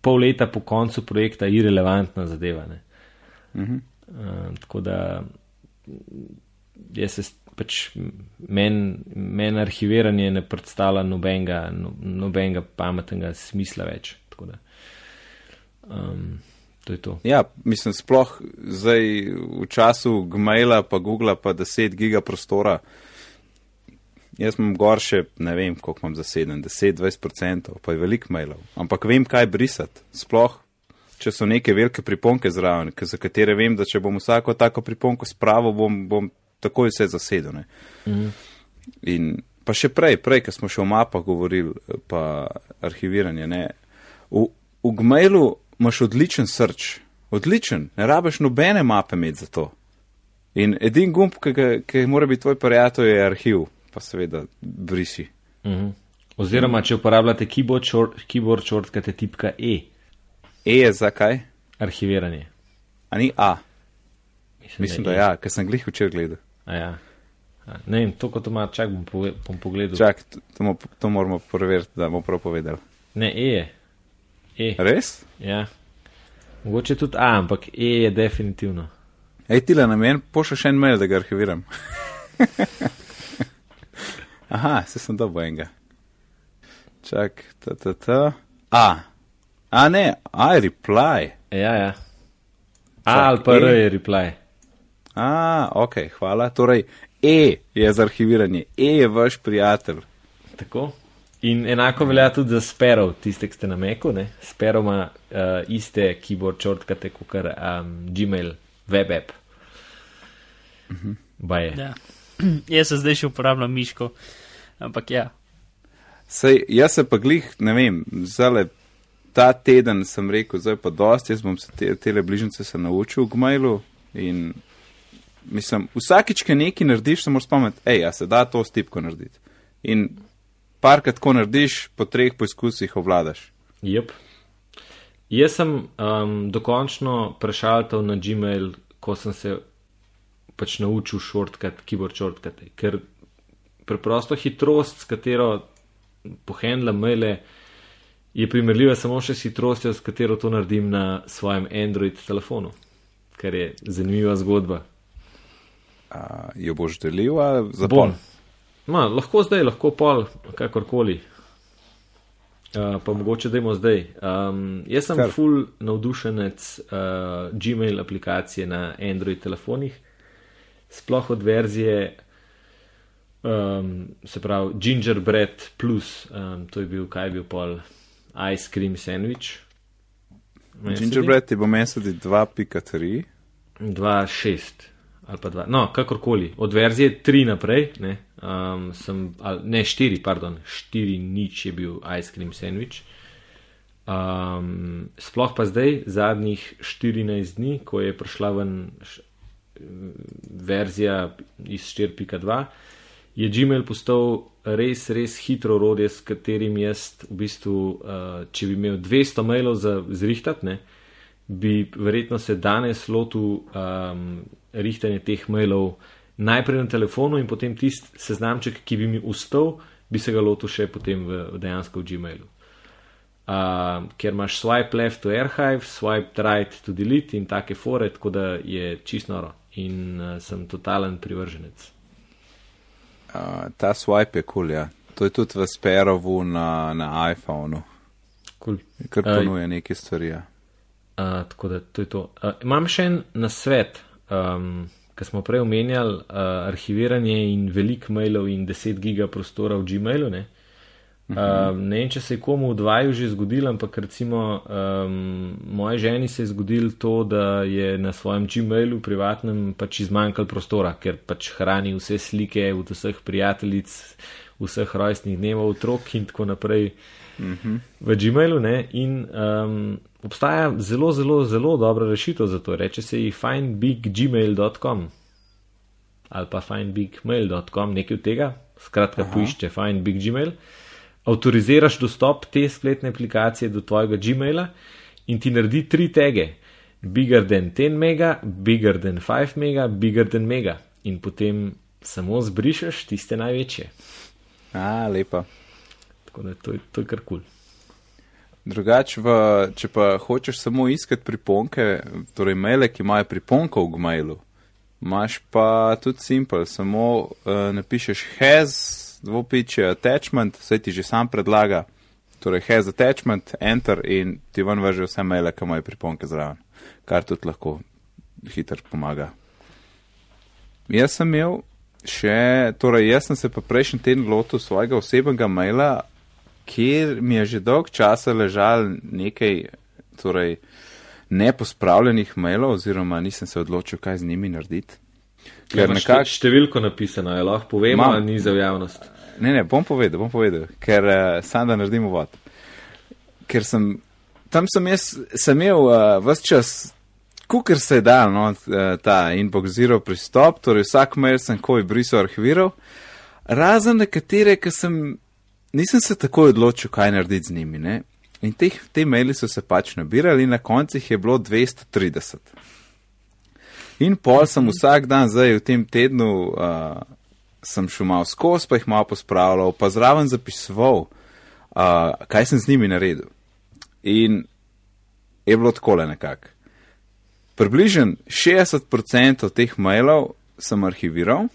pol leta po koncu projekta irrelevantna zadeva. Ne. Mhm. Uh, tako da jaz se pač meni men arhiviranje ne predstavlja nobenega, no, nobenega pametnega smisla več. Tako da, um, to je to. Ja, mislim, sploh zdaj v času Gmaila, pa Google, pa 10 giga prostora. Jaz imam gor še, ne vem, koliko imam zaseden, 10-20%, pa je veliko mailov. Ampak vem, kaj brisati. Sploh, če so neke velike priponke zraven, za katere vem, da če bom vsako tako priponko spravil, bom, bom takoj vse zasedel. ne. Mhm. In pa še prej, prej, ko smo še o mapah govorili, pa arhiviranje. Ne? V, v Gmailu imaš odličen srč, odličen, ne rabiš nobene mape imeti za to. In edin gumb, ki, mora biti tvoj prijatelj, je arhiv, pa seveda brisi. Mhm. Oziroma, če uporabljate keyboard, short, keyboard shortcut, je tipka E, E je zakaj? arhiviranje. A ni A. Mislim, Mislim, da je E. ja, ker sem glih včeraj gledal. A ja. A, Ne vem, to kot ima, čak bom, pove, bom pogledal. Čak, to, to, mo- to moramo preveriti, da bomo prav povedali. Ne, E je. E, Res? ja. Mogoče tudi A, ampak E je definitivno. Ej, tile na meni, pošlji še en mail, da ga arhiviram. Aha, se sem dobil enega. Čak, ta, ta, ta. A. A ne, je reply. Ja, ja. A Čak, ali pa R E. je reply. A, ok, hvala. Torej, E je za arhiviranje, E je vaš prijatelj. Tako. In enako velja tudi za Sparrow, tiste, ki ste na Meku. ne. Sparrow ima uh, iste keyboard shortcute kot um, Gmail, web app. Baje. Ja. Jaz se zdaj še uporabljam miško, ampak ja. Sej, jaz se pa glih, ne vem, zale ta teden sem rekel, zdaj pa dosti, jaz bom se te, tele bližnjice se naučil v Gmailu in mislim, vsakič, ki nekaj narediš, se moraš spomniti, hej, a se da to s tipko narediti. In parkrat ko narediš, po treh poizkusih ovladaš. Yep. Jaz sem um, dokončno prešaltal na Gmail, ko sem se pač naučil shortcut, keyboard shortcut, ker preprosto hitrost, s katero pohendlam maile, je primerljiva samo še s hitrostjo, s katero to naredim na svojem Android telefonu, kar je zanimiva zgodba. A, jo boš delil ali za pol? Ma, lahko zdaj, lahko pol, kakorkoli. Uh, pa mogoče dajmo zdaj. Um, jaz sem Kar. full navdušenec uh, Gmail aplikacije na Android telefonih, sploh od verzije, um, se pravi Gingerbread Plus, um, to je bil, kaj je bil pol, ice cream sandwich. Gingerbread je bo tudi 2.3. 2.6 ali pa 2, no, kakorkoli, od verzije 3 naprej, ne, um, sem, ali, ne 4, pardon, 4 nič je bil ice cream sandwich. Um, sploh pa zdaj, zadnjih 14 dni, ko je prišla ven š, verzija iz 4.2, je Gmail postal res, res hitro orodje, s katerim jaz v bistvu, uh, če bi imel 200 mailov za zrihtati, ne, bi verjetno se danes lotil um, rihtanja teh mailov najprej na telefonu in potem tisti seznamček, ki bi mi ustal, bi se ga lotil še potem v, v dejansko v Gmailu. Uh, ker imaš swipe left to archive, swipe right to delete in take fore, tako da je čist noro in uh, sem totalen privrženec. Uh, ta swipe je kul, cool, ja. To je tudi v Sperovu na, na iPhonu, Cool. kar Ej. ponuja neke stvari. Ja. Uh, tako da to je to. Uh, imam še en nasvet, um, ki smo prej omenjali, uh, arhiviranje in velik mailov in 10 giga prostora v Gmailu. Ne? Uh, ne vem, če se je komu v dvaju že zgodilo, ampak recimo um, moji ženi se je zgodilo to, da je na svojem Gmailu privatnem pač izmanjkalo prostora, ker pač hrani vse slike od vseh prijateljic, vseh rojstnih dnevov otrok in tako naprej v Gmailu. Ne? In um, obstaja zelo, zelo, zelo dobra rešitev za to. Reče se ji findbiggmail.com ali pa findbigmail.com, nekaj od tega, skratka, Aha. poišče findbiggmail. Avtoriziraš dostop te spletne aplikacije do tvojega Gmaila in ti naredi tri tege: bigger than 10 mega, bigger than 5 mega, bigger than mega. In potem samo zbrišeš tiste največje. A, lepa. Tako da to to je kar kul. Cool. Drugače, v, če pa hočeš samo iskati priponke, torej maile, ki imajo priponko v Gmailu, imaš pa tudi simpel, samo uh, napišeš has, dvopiče attachment, vse ti že sam predlaga, torej has attachment, enter in ti ven vrže vse maile, ki imajo priponke zraven, kar tudi lahko hitro pomaga. Jaz sem imel še, torej jaz sem se pa prejšnji teden lotil svojega osebnega maila, kjer mi je že dolg časa ležal nekaj, torej nepospravljenih mailov, oziroma nisem se odločil, kaj z njimi narediti. Ker nekako nekak... številko napisano je, lahko povemo, Imam. ali ni za javnost. Ne, ne, bom povedal, bom povedal, ker uh, sam da naredim uvod. Ker sem, tam sem jaz, sem imel uh, vse čas, kukar se je dal, no, ta inbox zero pristop, torej vsak mail sem koj brisal arhiviral, razen nekatere, ki sem, nisem se takoj odločil, kaj narediti z njimi, ne. In teh, te maili so se pač nabirali in na koncih je bilo 230. In pol sem vsak dan zdaj v tem tednu, uh, sem šel malo skozi, pa jih malo pospravljal, pa zraven zapisoval, uh, kaj sem z njimi naredil. In je bilo tako le nekako. Približen 60% teh mailov sem arhiviral.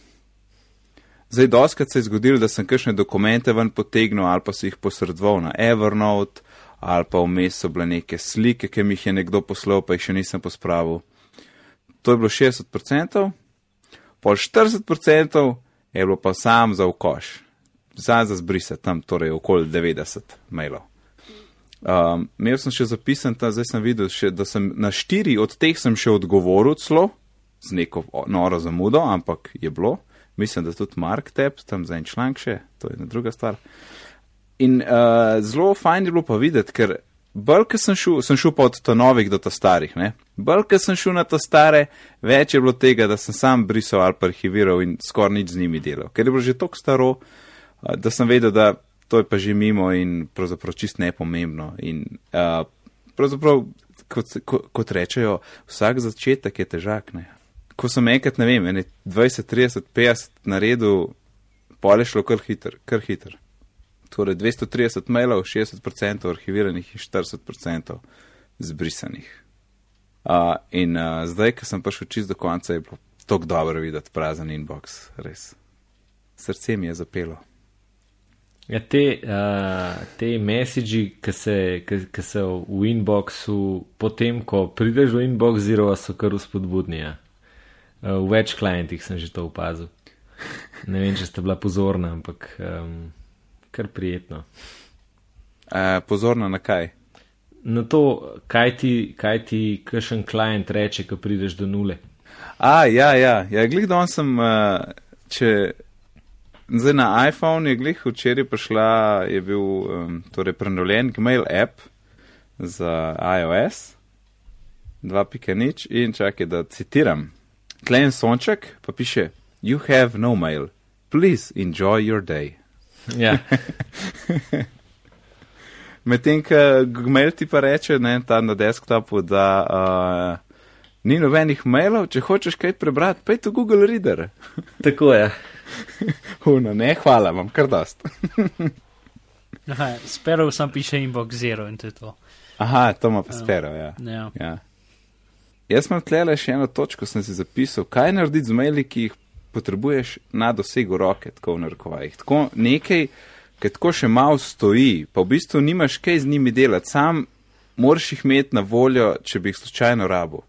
Zdaj, doskrat se je zgodilo, da sem kakšne dokumente ven potegnil ali pa si jih posredoval na Evernote ali pa vmes so bile neke slike, ki mi jih je nekdo poslal, pa jih še nisem pospravil. To je bilo 60%, pol 40% je bilo pa sam za ukoš, za zbrise tam, torej okoli 90 mailov. Um, imel sem še zapisan, ta, zdaj sem videl, še, da sem na štiri od teh sem še odgovoril celo z neko noro zamudo, ampak je bilo. Mislim, da tudi Mark Tep, tam za en članek še, to je ena druga stvar. In uh, zelo fajn je bilo pa videti, ker bolj, ker sem šel, sem šel pa od ta novih do ta starih, ne? bolj, ker sem šel na ta stare, več je bilo tega, da sem sam brisal ali pa arhiviral in skoraj nič z njimi delal. Ker je bilo že tako staro, da sem vedel, da to je pa že mimo in pravzaprav čist nepomembno. In uh, pravzaprav, kot, kot, kot rečejo, vsak začetek je težak. Ne? Ko sem enkrat, ne vem, 20, 30, 50 naredil, pole šlo kar hiter, kar hiter. Torej 230 mailov, 60% arhiviranih in 40% zbrisanih. Uh, in uh, zdaj, ko sem prišel čist do konca, je bilo tako dobro videti prazen inbox, res. Srce mi je zapelo. Ja, te, uh, te messagi, ki so v inboxu, potem, ko prideš v inbox, zelo so kar vzpodbudni. Ja. Uh, v več klientih sem že to opazil. Ne vem, če ste bila pozorna, ampak um, kar prijetno. Uh, pozorna na kaj? Na to, kaj ti, kaj ti kakšen klient reče, ko prideš do nule. A, ja, ja, ja glih don sem, uh, če. Zdaj na iPhone je glih včeraj prišla, je bil um, torej prenovljen Gmail app za iOS 2.0 in čakaj, da citiram. Klein sonček pa piše: You have no mail. Please enjoy your day. Ja. Medtem, ko Gmail ti pa reče, ne, na desktopu, da uh, ni nobenih mailov, če hočeš kaj prebrati, pej to Google Reader. Tako je. Huno, ne, hvala, imam kar dost. Sperov sem piše inbox zero in to je to. Aha, to ima pa sperov, ja. Ja. ja. Jaz sem tlele še eno točko, sem si zapisal, kaj narediti z maili, ki jih potrebuješ na dosegu roke, tako v narekovajih. Tako nekaj, ki tako še malo stoji, pa v bistvu nimaš kaj z njimi delati, sam moraš jih imeti na voljo, če bi jih slučajno rabo.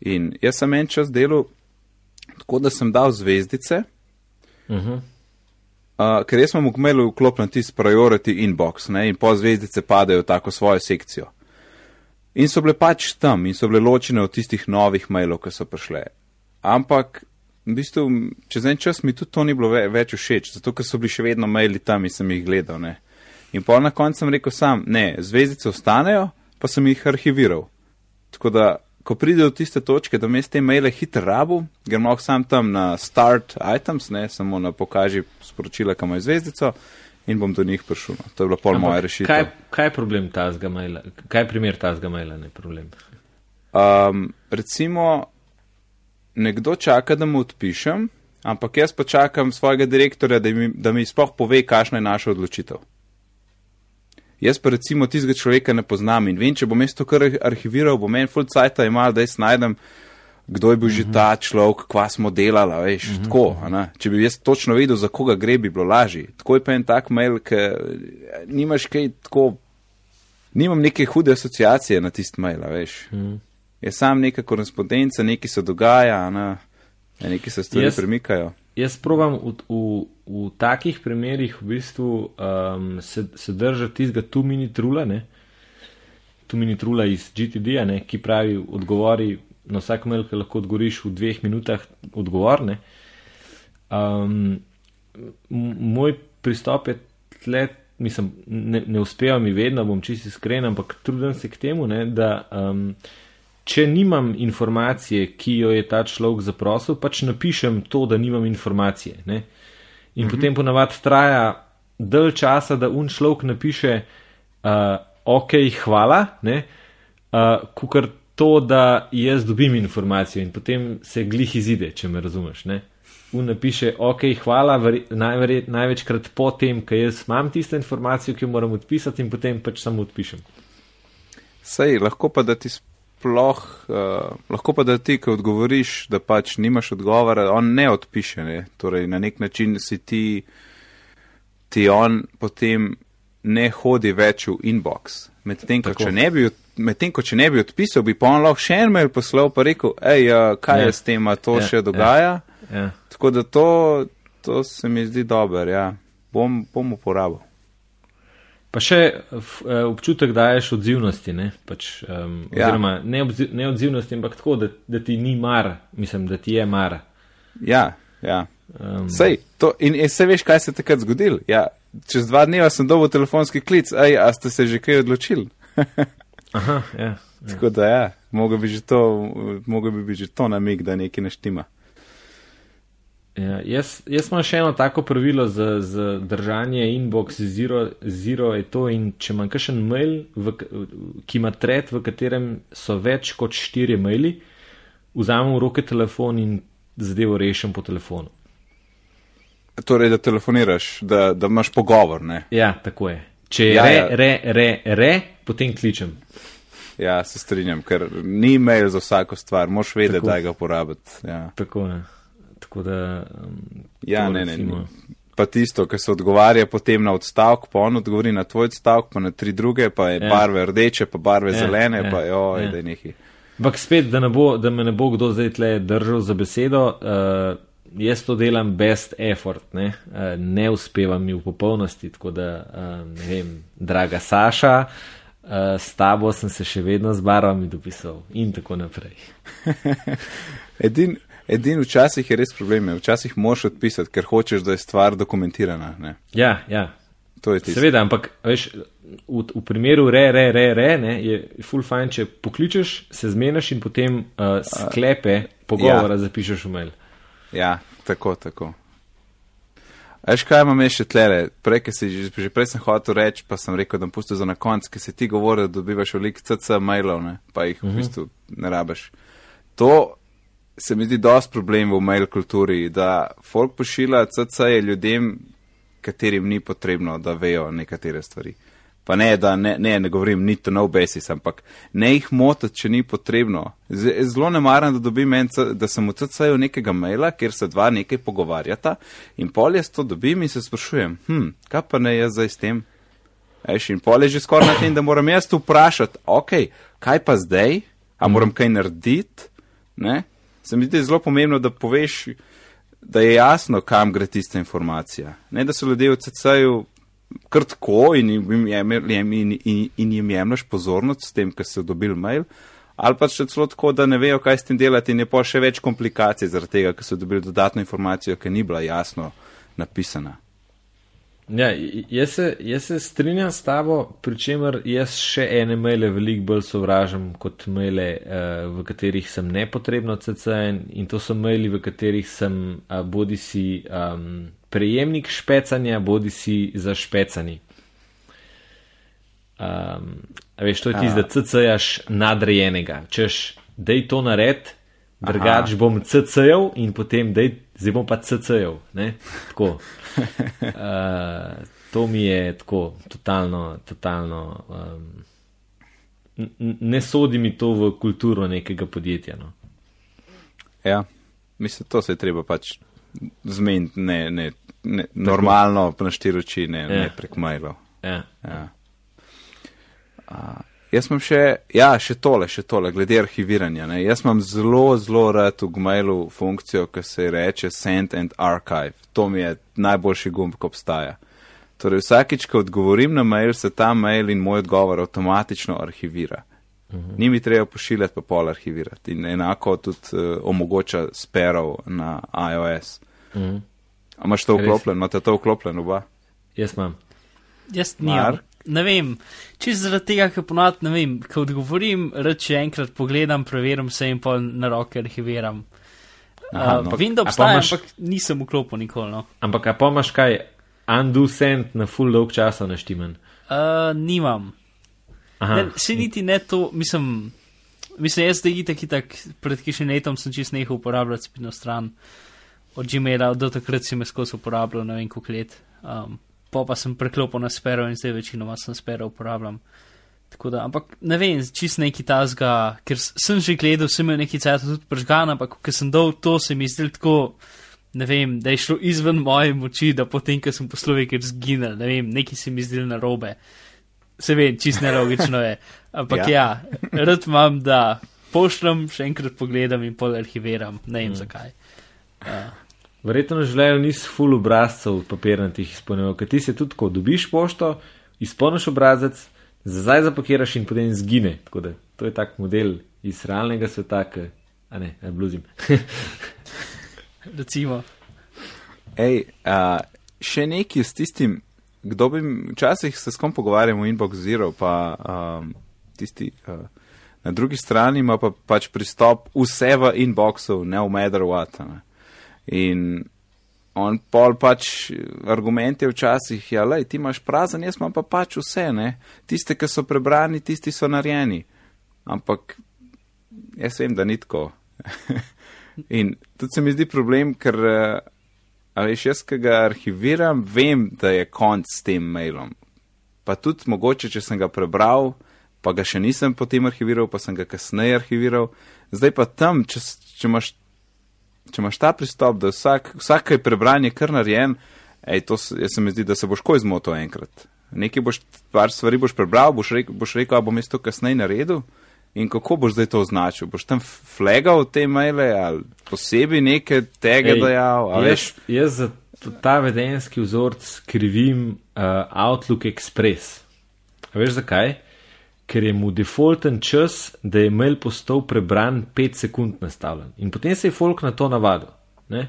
In jaz sem en čas delal tako, da sem dal zvezdice, Uh -huh. Uh, ker jaz sem v Gmailu vklopljen tisti priority inbox ne, in po zvezdice padajo v tako svojo sekcijo. In so bile pač tam in so bile ločene od tistih novih mailov, ki so prišle. Ampak, v bistvu, čez en čas mi tudi to ni bilo ve več všeč, zato ker so bili še vedno maili tam in sem jih gledal. Ne. In pol na koncu sem rekel sam, ne, zvezdice ostanejo, pa sem jih arhiviral. Tako da ko pride do tiste točke, da mest te maile hitro rabu, gremo lahko sam tam na start items, ne samo na pokaži sporočila, kam je zvezdico in bom do njih prišel. No. To je bila pol moja rešitev. Kaj, kaj je problem tazga maila? Kaj je primer tazga maila, ne problem? Um, recimo, nekdo čaka, da mu odpišem, ampak jaz pa čakam svojega direktorja, da mi, da mi sploh pove, kakšna je naša odločitev. Jaz pa recimo tistega človeka ne poznam in vem, če bom jaz to kar arhiviral, bom en full cajt imel, da jaz najdem, kdo je bil že ta človek, kva smo delali, veš, mm -hmm. tako. Ne? Če bi jaz točno vedel, za koga gre, bi bilo lažje. Tako je pa en tak mail, ker nimaš kaj tako, nimam neke hude asociacije na tist mail, veš. Mm -hmm. Je sam neka korespondenca, nekaj se dogaja, ne? nekaj se stvari yes. premikajo jaz probujem v, v, v takih primerih v bistvu um, se, se držati tistega tu mini trula, ne? tu mini trula iz GTD-ja, ki pravi odgovori na vsak mail, ki lahko odgovoriš v dveh minutah odgovor. Um, m- moj pristop je tle, mislim, ne, ne uspeva mi vedno, bom čisto iskren, ampak trudim se k temu, ne, da um, če nimam informacije, ki jo je ta človek zaprosil, pač napišem to, da nimam informacije. Ne. In mhm. potem ponavadi traja dalj časa, da un človek napiše, uh, ok, hvala, ne, uh, kukar to, da jaz dobim informacijo in potem se glih izide, če me razumeš. Ne un napiše, ok, hvala, najverjet, največkrat po tem, ker jaz imam tisto informacijo, ki jo moram odpisati in potem pač samo odpišem. Sej, lahko pa da ti sploh, uh, lahko pa da ti, ko odgovoriš, da pač nimaš odgovora, on ne odpiše, ne? torej na nek način si ti, ti on potem ne hodi več v inbox. Medtem, ko če ne bi medtem ko če ne bi odpisal, bi pa on lahko še en mail poslal pa rekel, hej, uh, kaj ja. je s tem, to ja. še dogaja. Ja. Ja. Tako da to, to se mi zdi dobro, ja. bom, bom uporabil. Pa še uh, občutek daješ odzivnosti, ne, pač, um, ja. oziroma ne, odziv, ne odzivnosti, ampak tako, da, da ti ni mar, mislim, da ti je mar. Ja, ja. Um, Sej, to, in, in se veš, kaj se je takrat zgodil. Ja, čez dva dneva sem dobil telefonski klic, ej, a ste se že kaj odločili? Aha, ja. ja. Tako da ja, mogo bi, bi, bi že to namig, da nekaj neštima. Ja, jaz, jaz imam še eno tako pravilo za, za držanje inbox zero, zero je to in če imam kakšen mail, v, ki ima tret, v katerem so več kot štiri maili, vzamem v roke telefon in zadevo rešim po telefonu. Torej, da telefoniraš, da, da imaš pogovor, ne? Ja, tako je. Če je ja, re, ja. re, re, re, potem kličem. Ja, se strinjam, ker ni mail za vsako stvar, moš vedeti, da ga porabiti. Ja. Tako je. Tako da. Um, ja, ne, ne, ne. Pa tisto, ki se odgovarja potem na odstavek, pa on odgovori na tvoj odstavek, pa na tri druge, pa je ja. barve rdeče, pa barve ja, zelene, ja, pa jo, ja. da je nekaj. Ampak spet, da, ne bo, da me ne bo kdo zdaj tle držal za besedo, uh, jaz to delam best effort, ne, uh, ne uspevam mi v popolnosti, tako da, uh, ne vem, draga Saša, uh, s tabo sem se še vedno z barvami dopisal in tako naprej. Edin, Edini včasih je res problem, včasih moš odpisati, ker hočeš, da je stvar dokumentirana. Ne? Ja, ja. Seveda, ampak veš, v, v primeru re, re, re, re, ne, je full fine, če pokličeš, se zmeniš in potem uh, sklepe pogovora ja. zapišeš v mail. Ja, tako, tako. Veš, kaj imam še tlele? Prej, si, že, že prej sem hotel reči, pa sem rekel, da bom pustil za na konc, ker si ti govoril, da dobivaš veliko CC mailov, ne, pa jih uh -huh. v mhm. bistvu ne rabeš. To se mi zdi dosti problem v mail kulturi, da folk pošilja CC-je ljudem, katerim ni potrebno, da vejo nekatere stvari. Pa ne, da ne, ne, ne govorim ni to no basis, ampak ne jih motiti, če ni potrebno. Zelo ne maram, da dobim en, da sem v CC-ju nekega maila, kjer se dva nekaj pogovarjata in pol jaz to dobim in se sprašujem, hm, kaj pa ne jaz zdaj s tem? Eš, in pol je že skoraj na tem, da moram jaz tu vprašati, ok, kaj pa zdaj, a moram kaj narediti? Se mi zdi zelo pomembno, da poveš, da je jasno, kam gre tista informacija. Ne da so ljudje v CC-ju krtko in jim, in, in, in jim jemliš pozornost s tem, ker so dobili mail, ali pa še celo tako, da ne vejo, kaj s tem delati in je pa še več komplikacij zaradi tega, ker so dobili dodatno informacijo, ki ni bila jasno napisana. Ja, jaz, se, jaz se strinjam s tabo, pri čemer jaz še ene maile veliko bolj sovražim kot maile, uh, v katerih sem nepotrebno CCN in to so maili, v katerih sem uh, bodi si um, prejemnik špecanja, bodi si za špecani. Um, veš, to je tisto, da CC-jaš nadrejenega. Češ, dej to nared, drugač bom CC-jal in potem dej, zdaj bom pa. Tako. Uh, to mi je tako, totalno, totalno. Um, ne sodi mi to v kulturo nekega podjetja. No. Ja, mislim, to se je treba pač zmeniti, ne, ne, ne normalno, na štiri oči, ne, ja. ne prek mailov. Ja. Ja. Uh, Jaz imam še, ja, še tole, še tole, glede arhiviranja. Ne. Jaz imam zelo, zelo rad v Gmailu funkcijo, ki se reče Send and Archive. To mi je najboljši gumb, ko obstaja. Torej, vsakič, ko odgovorim na mail, se ta mail in moj odgovor avtomatično arhivira. Mhm. Ni mi treba pošiljati, pa pol arhivirati. In enako tudi uh, omogoča sperov na iOS. Uh -huh. A imaš to Res. vklopljen, imate to vklopljen oba? Jaz imam. Jaz nimam. Ne vem, čisto zaradi tega, ker ponovadi ne vem, ko odgovorim, reče enkrat pogledam, preverim se in pa na roke arhiviram. Aha, Uh, no. vem, da obstaja, imaš- ampak nisem vklopil nikoli. No. Ampak a pa imaš kaj, undo send na full dolg časa naštiman. Uh, nimam. Aha, Ne, se niti ne to, mislim, mislim jaz zdaj itak, itak, pred kišnim letom sem čist nehal uporabljati spletno stran od Gmaila, do takrat si me skozi uporabljal, ne vem koliko let. Um, pa pa sem preklopil na Spero in zdaj večinoma sem Spero uporabljam. Tako da, ampak ne vem, čist neki tazga, ker sem že gledal, sem imel neki cajt tudi pržgan, ampak ker sem dol to, se mi zdel tako, ne vem, da je šlo izven moje moči, da potem, ko sem poslovil, ker zginil, ne vem, neki se mi zdel narobe. Se vem, čist nelogično je. Ampak ja, ja rad imam, da pošljem, še enkrat pogledam in pol arhiviram, ne vem mm. zakaj. Uh, Verjetno v življenju nisi full obrazcev papirnatih izpolnjeval, ker ti se tudi, ko dobiš pošto, izpolniš obrazec, zdaj zapakiraš in potem zgine. Tako da to je tak model iz realnega sveta, ki, a ne, ne bluzim. recimo, Ej, a, še neki s tistim, kdo bi, včasih se s kom pogovarjamo, Inbox Zero, pa um, tisti uh, na drugi strani ima pa pač pristop vse v inboxu, ne v matter what. Ne. In on pol pač argument je včasih, ja, lej, ti imaš prazen, jaz imam pa pač vse, ne. Tiste, ki so prebrani, tisti so narejeni. Ampak jaz vem, da ni tako. In tudi se mi zdi problem, ker, eh, a veš, jaz, ki ga arhiviram, vem, da je konc s tem mailom. Pa tudi mogoče, če sem ga prebral, pa ga še nisem potem arhiviral, pa sem ga kasneje arhiviral. Zdaj pa tam, če, če, imaš, če imaš ta pristop, da vsak, vsak kaj prebran je kar narejen, ej, to se, jaz mi zdi, da se boš koj zmotil enkrat. Nekaj boš, par stvari boš prebral, boš rekel, boš rekel, a bom jaz to kasneje naredil. In kako boš zdaj to označil? Boš tam flagal te maile ali posebej neke tege Ej, dajal? a veš? Jaz, jaz za ta vedenski vzorc krivim uh, Outlook Express. A veš zakaj? Ker je mu defaulten čas, da je mail postal prebran 5 sekund nastavljen. In potem se je folk na to navadil. Ne?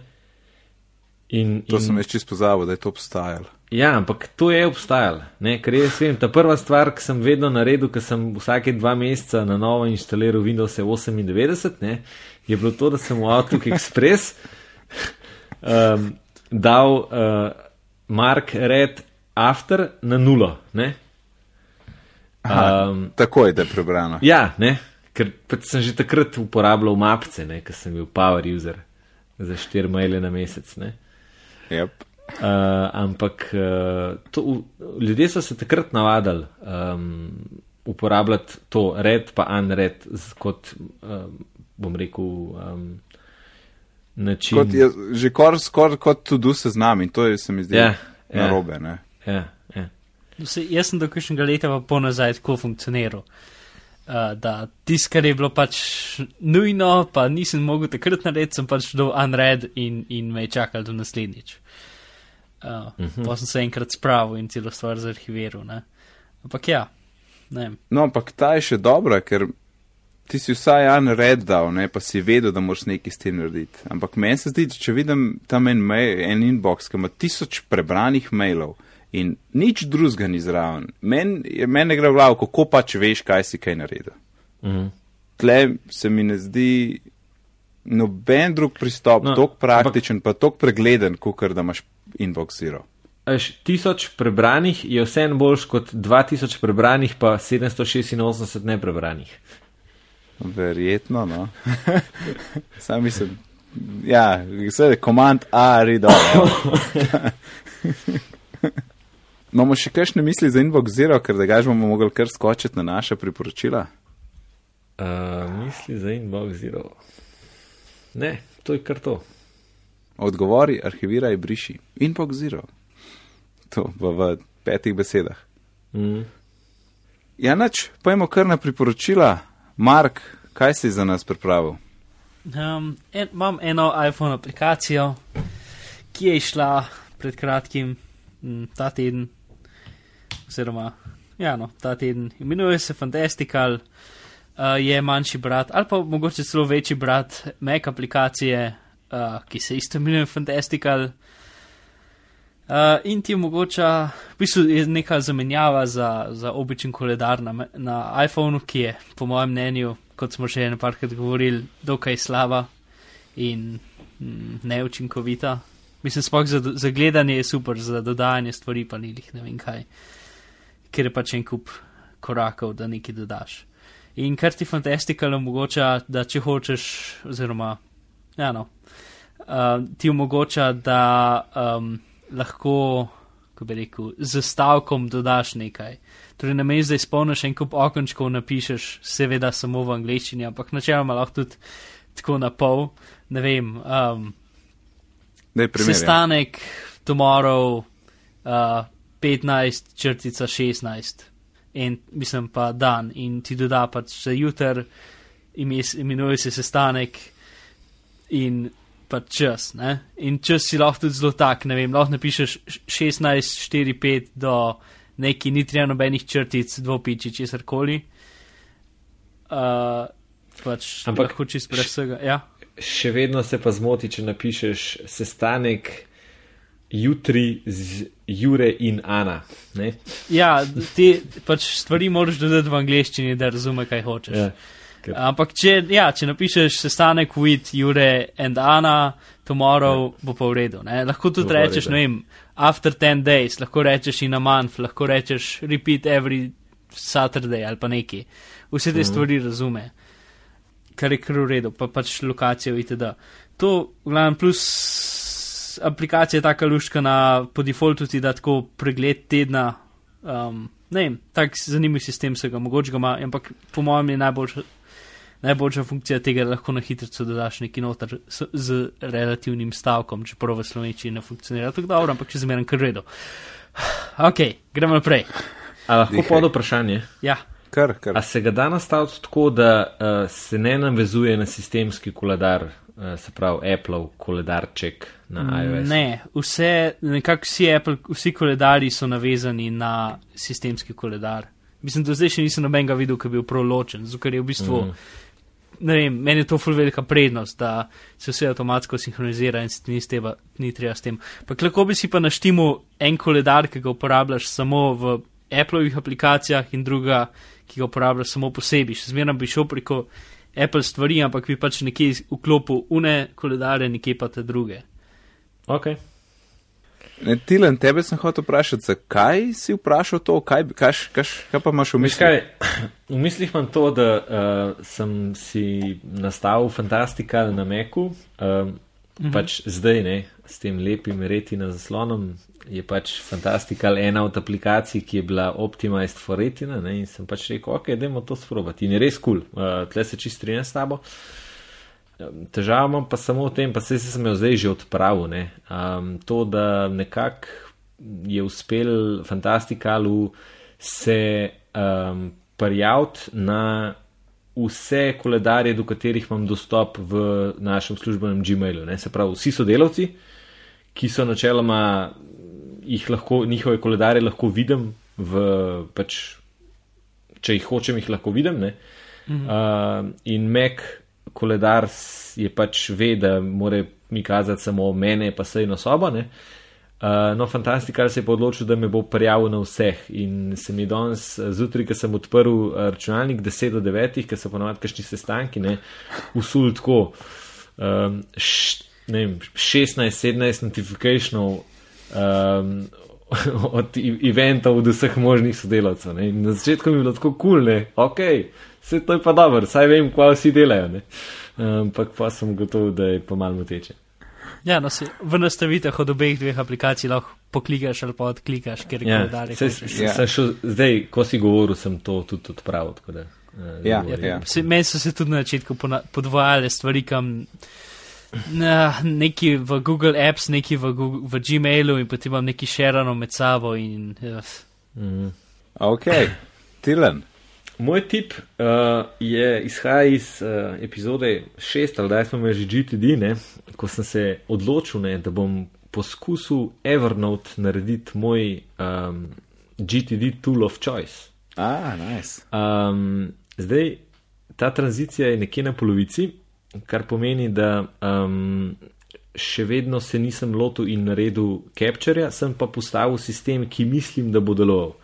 In, To in, sem jaz čisto pozabil, da je to obstajalo. Ja, ampak to je obstajalo. ne, Ker jaz vem, ta prva stvar, ki sem vedno naredil, ker sem vsake dva meseca na novo inštaliral Windows 98, ne, je bilo to, da sem v Outlook Express um, dal uh, Mark Red After na nulo. Ne. Aha, Um, Takoj, da je prebrano. ja, ne, ker pač sem že takrat uporabljal mapce, ker sem bil power user za 4 maile na mesec. Ne. Yep. Uh, ampak uh, to, ljudje so se takrat navadili um, uporabljati to red pa unred kot, um, bom rekel, um, način. Kot je, že kor, skor kot tudi seznam in to je, se mi zdi, Ja, ja. narobe. Ne? Ja, ja. Se, jaz sem do kakšnega leta pa po nazaj tako funkcioniral. Uh, da tisto, kar je bilo pač nujno, pa nisem mogel takrat narediti, sem pač dal unread in, in me je čakal do naslednjič. Uh, uh -huh. Pa sem se enkrat spravil in celo stvar zarhiviral. Ne? Ampak ja, ne vem. No, ampak ta je še dobra, ker ti si vsaj en red dal, ne, pa si vedel, da moraš nekaj s tem narediti. Ampak meni se zdi, če vidim tam en, mail, en inbox, ki ima tisoč prebranih mailov in nič drugega ni zraven, meni meni ne gre v glavo, kako pač veš, kaj si kaj naredil. Mhm. Tle se mi ne zdi noben drug pristop, No, no, tako praktičen, pa tako pregleden, kot da imaš inbox zero. Eš, tisoč prebranih je vseeno boljš kot 2000 prebranih, pa 786 neprebranih. Verjetno, no. Sam mislim, ja, vse je komand A, redo. Imamo še kakšne misli za Inbox Zero, ker da gaž bomo mogli kar skočiti na naša priporočila? Uh, misli za inbox zero. Ne, to je kar to. Odgovori, arhiviraj, briši. Inbox Zero. To v, v petih besedah. Mm. Ja, nač, pojmo kar na priporočila. Mark, kaj si za nas pripravil? Um, en, imam eno iPhone aplikacijo, ki je išla pred kratkim, m, ta teden, oziroma ja, no, ta teden. Imenuje se Fantastical, uh, je manjši brat ali pa mogoče celo večji brat Mac aplikacije, uh, ki se isto imenuje Fantastical. Uh, in ti omogoča, v bistvu je neka zamenjava za, za običajen koledar na, na iPhonu, ki je, po mojem mnenju, kot smo že nekajkrat govorili, dokaj slaba in mm, neučinkovita. Mislim, sploh za, za gledanje je super, za dodajanje stvari pa ni jih ne vem kaj, ker je pač en kup korakov, da nekaj dodaš. In kar ti fantastikal omogoča, da če hočeš, oziroma, ja, no, uh, ti omogoča, da um, lahko, kako bi rekel, z stavkom dodaš nekaj. Torej, na mestu, da izpolniš en kup okončkov, napišeš, seveda samo v angleščini, ampak načeloma lahko tudi tako na pol. Ne vem, um, Daj primer. sestanek, tomorrow, uh, 15, črtica 16, in mislim pa dan, in ti doda pač za jutr, ime- imenuje se sestanek in pač čas. Ne? In čas si lahko tudi zelo tak, ne vem, lahko napišeš 16, 4, 5 do neki, ni treba nobenih črtic, dvopiči, česar koli. Uh, pač Ampak lahko čist brez vsega. Ja. Še vedno se pa zmoti, če napišeš sestanek jutri z Jure in Ana. Ne? Ja, te pač stvari moraš dodati v angleščini, da razume, kaj hočeš. Ja, ker- Ampak če, ja, če napišeš sestanek with Jure and Ana, tomorrow ja. bo pa v redu. Ne? Lahko tudi Bo rečeš, ne vem, after 10 days, lahko rečeš in a month, lahko rečeš repeat every Saturday ali pa neki. Vse te mm -hmm. stvari razume, kar je kar v redu, pa pač lokacijo itd. To, v glavnem, plus aplikacija je taka luškana, po defaultu ti da tako pregled tedna. Um, ne vem, tak zanimiv sistem se ga mogoče ga ima, ampak po mojem je najboljša, najboljša funkcija tega, da lahko na hitro dodaš neki noter z, z relativnim stavkom, čeprav v slovenčini ne funkcionira tako dobro, ampak še zmeraj kar redo. Ok, gremo naprej. A lahko pod vprašanje? Ja, Kar, kar. A se ga da nastaviti tako, da uh, se ne navezuje na sistemski koledar, uh, se pravi Apple koledarček na iOS? ne, vse, nekako vsi, Apple, vsi koledarji so navezani na sistemski koledar. Mislim, do zdaj še nisem nobenega videl, ki bi bil prav ločen, zato ker je v bistvu. Mhm. Ne vem, meni je to ful velika prednost, da se vse avtomatsko sinhronizira in se ti ni, steba, ni treba s tem. Pa lahko bi si pa naštimu en koledar, ki ga uporabljaš samo v Appleovih aplikacijah in druga, ki ga uporabljaš samo posebej. Še zmeraj bi šel preko Apple stvari, ampak bi pač nekje vklopil une koledare, nekje pa te druge. Okay. Ne, Tilen, tebe sem hotel vprašati, zakaj si vprašal to, kaj, bi- kaj, kaj, pa imaš v mislih? kaj, v mislih imam to, da uh, sem si nastavil fantastikal na Meku, um, Mhm. pač zdaj ne, s tem lepim retina zaslonom. Je pač fantastikal ena od aplikacij, ki je bila optimized for retina ne, in sem pač rekel, ok, dajmo to sprobati. In je res kul, cool. uh, tle se čist strinjam s tabo. Um, Težava imam pa samo v tem, pa se sem jo zdaj že odpravil. Ne? Um, to, da nekako je uspel Fantastikalu se um, prijaviti na vse koledarje, do katerih imam dostop v našem službenem Gmailu. Ne? Se pravi, vsi sodelavci, ki so načeloma jih lahko, njihove koledarje lahko vidim, v, pač, če jih hočem, jih lahko vidim. Ne? Uh, in Mac koledar je pač ve, da mora mi kazati samo mene, pa sejno sobo. Ne? Uh, no, fantastikar se je odločil, da me bo prijavil na vseh. In se mi danes, eh, zjutraj, ko sem odprl eh, računalnik 10 do 9, ker so ponovadi kašni sestanki, ne, usul tako. Um, š, ne vem, 16-17 notifikationov um, od eventov od vseh možnih sodelavcev. Ne. In Na začetku mi je bilo tako kul, cool, ok, vse to je pa dobro, saj vem, kva vsi delajo. Ne. Ampak pa sem gotov, da je pa malo moteče. Ja, no, si, v nastavitev od obeh dveh aplikacij lahko poklikaš ali pa odklikaš, ker je Ja, koledar. saj, Ja. sem šel, zdaj, ko si govoril, sem to tudi odpravil. tako Da, eh, Ja, govorim. ja. Se, meni so se tudi na začetku podvajale stvari, kam na, neki v Google Apps, neki v, Google, v Gmailu in potem imam neki šerano med sabo. In, ja, Mhm. Ok, Tilen. Moj tip uh, je izhaja iz uh, epizode 6, ali da smo imeli že GTD, ne, ko sem se odločil, ne, da bom poskusil Evernote narediti moj um, GTD tool of choice. Ah, nice. Um, zdaj, ta tranzicija je nekje na polovici, kar pomeni, da um, še vedno se nisem lotil in naredil capture, sem pa postavil sistem, ki mislim, da bo deloval.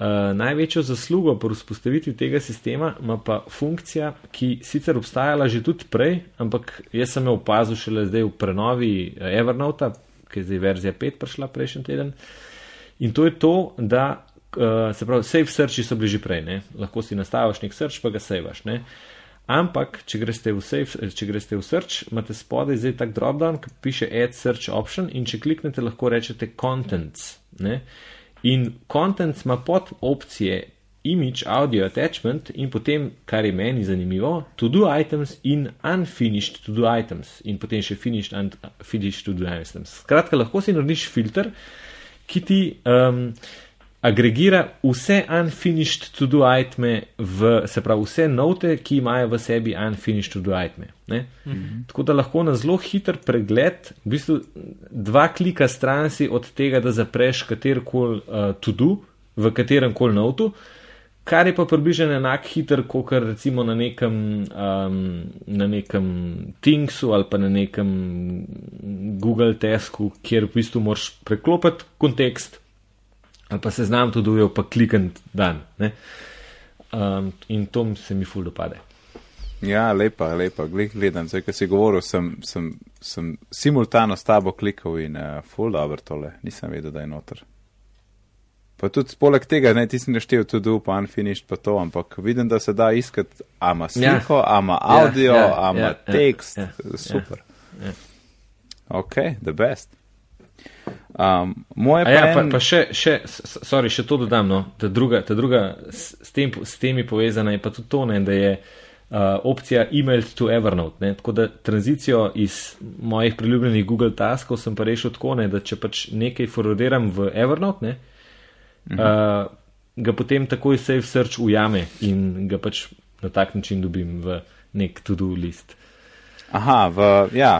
Uh, največjo zaslugo pri vzpostavitvi tega sistema ima pa funkcija, ki sicer obstajala že tudi prej, ampak jaz sem jo opazil šele zdaj v prenovi Evernote, ki je zdaj verzija 5 prišla prejšnji teden. In to je to, da uh, se pravi, save searchi so bili že prej, ne? lahko si nastaviš nek search, pa ga savevaš. Ampak, če greste v, save, če greste v search, imate spodaj zdaj tak dropdown, ki piše add search option in če kliknete, lahko rečete contents. Ne? In content ima pod opcije image, audio attachment in potem, kar je meni zanimivo, to do items in unfinished to do items in potem še finished and finished to do items. Skratka, lahko si narediš filter, ki ti um, agregira vse unfinished to do iteme, v, se pravi vse note, ki imajo v sebi unfinished to do iteme. Mm -hmm. Tako da lahko na zelo hiter pregled, v bistvu dva klika stran si od tega, da zapreš katerkoli uh, to do v katerem koli notu. Kar je pa približno enak hiter, kot recimo na nekem, um, na nekem Thingsu ali pa na nekem Google Tesku, kjer v bistvu moraš preklopiti kontekst, ali pa se znam tudi ujel, pa klikant dan. Um, in to se mi ful dopade. Ja, lepa, lepa, gledam, zdaj, ko si govoril, sem, sem, sem simultano s tabo klikal in uh, ful dobro tole, nisem vedel, da je noter. Pa tudi poleg tega, ne, ti si naštel tudi up, unfinished pa to, ampak vidim, da se da iskati ama sliko, ja. ama audio, ja, ja, ama ja, tekst, ja, ja, super. Ja, ja. Ok, the best. Um, moje pa, ja, en... pa, pa še, še, sorry, še to dodam, no, da druga, ta druga s, tem, s temi povezana je pa tudi to, ne, da je uh, opcija email to Evernote. Ne, tako da tranzicijo iz mojih priljubljenih Google taskov sem pa rešil tako, ne, da če pač nekaj forwardiram v Evernote, ne, mhm. uh, ga potem takoj save search ujame in ga pač na tak način dobim v nek to-do list. Aha, v, ja.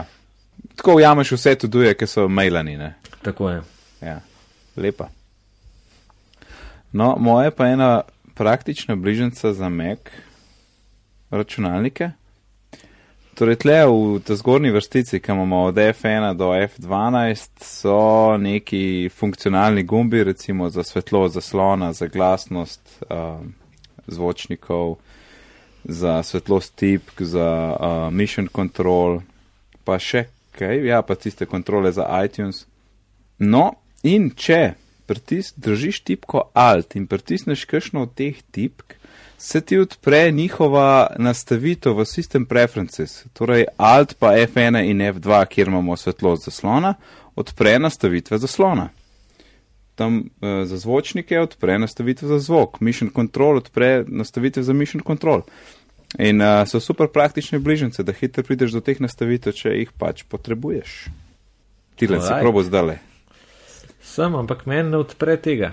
Tako ujameš vse tudi, ki so mailani. Ne? Tako je. Ja, lepa. No, moje pa je ena praktična bližnjica za Mac računalnike. Torej, tle v zgornji vrstici, ki imamo od F1 do F12, so neki funkcionalni gumbi, recimo za svetlost zaslona, za glasnost um, zvočnikov, za svetlost tipk, za uh, mission control, pa še kaj, ja, pa tiste kontrole za iTunes. No, in če pritis, držiš tipko Alt in pritisneš kakšno od teh tipk, se ti odpre njihova nastavitev v System Preferences, torej Alt pa F1 in F2, kjer imamo svetlost zaslona, odpre nastavitve zaslona. Tam uh, za zvočnike odpre nastavitve za zvok, Mission Control odpre nastavitve za Mission Control. In uh, so super praktične bližnjice, da hitro prideš do teh nastavitev, če jih pač potrebuješ. Tile si probo zdale. Sem, ampak meni ne odpre tega.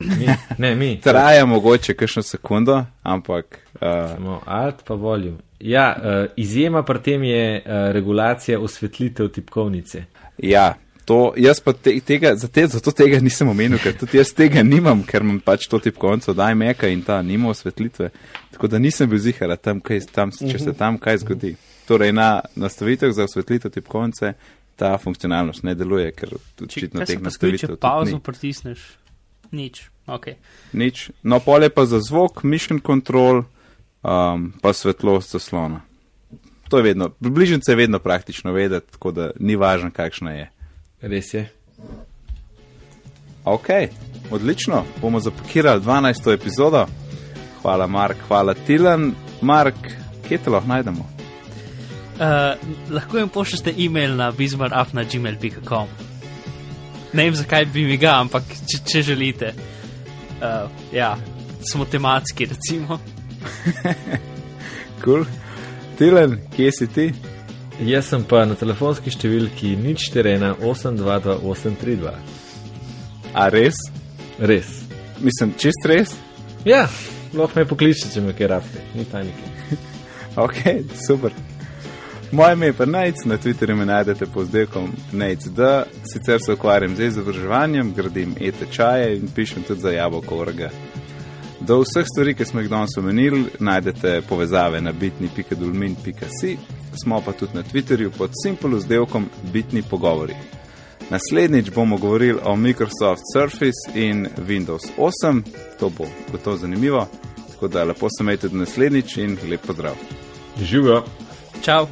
Mi, ne, mi. Traja mogoče kakšno sekundo, ampak. Uh... Samo alt pa volim. Ja, uh, izjema pri tem je uh, regulacija osvetlitev tipkovnice. Ja, to jaz pa te, tega, zato, zato tega nisem omenil, ker tudi jaz tega nimam, ker imam pač to tipkovnico, daj meka in ta nima osvetlitve. Tako da nisem bil zihar, tam, tam, če se tam kaj zgodi. Torej, na nastavitev za osvetlitev tipkovnice ta funkcionalnost ne deluje, ker očitno teh nastavitev. Če pauzo pritisneš, nič. Okay. Nič. No, pole pa za zvok, mission control, um, pa svetlost zaslona. To je vedno, bližnjice je vedno praktično vedeti, tako da ni važno, kakšna je. Res je. Ok, odlično, bomo zapakirali 12. epizodo. Hvala, Mark, hvala, Tilan. Mark, kje te lahko najdemo? Uh, lahko jim pošljete e-mail na bizmarafna.gmail.com. Ne vem, zakaj bi mi ga, ampak če, če želite. Uh, ja, smo tematski, recimo. Kul. cool. Tilen, kje si ti? Jaz sem pa na telefonski številki nič terena 822832. A res? Res. Mislim, čist res? Ja, lahko me pokličete, če me kaj rabite, ni panike. ok, super. Moje ime je pa Nec, na Twitterju me najdete pod delkom Nec.d. Sicer se ukvarjam z izobraževanjem, gradim e-tečaje in pišem tudi za jabolko orga. Do vseh stvari, ki smo jih danes omenili, najdete povezave na bitni.dulmin.si, smo pa tudi na Twitterju pod simplu z delkom Bitni pogovori. Naslednjič bomo govorili o Microsoft Surface in Windows 8, to bo gotovo zanimivo. Tako da lepo se imejte do naslednjič in lep pozdrav. Živijo. Čau.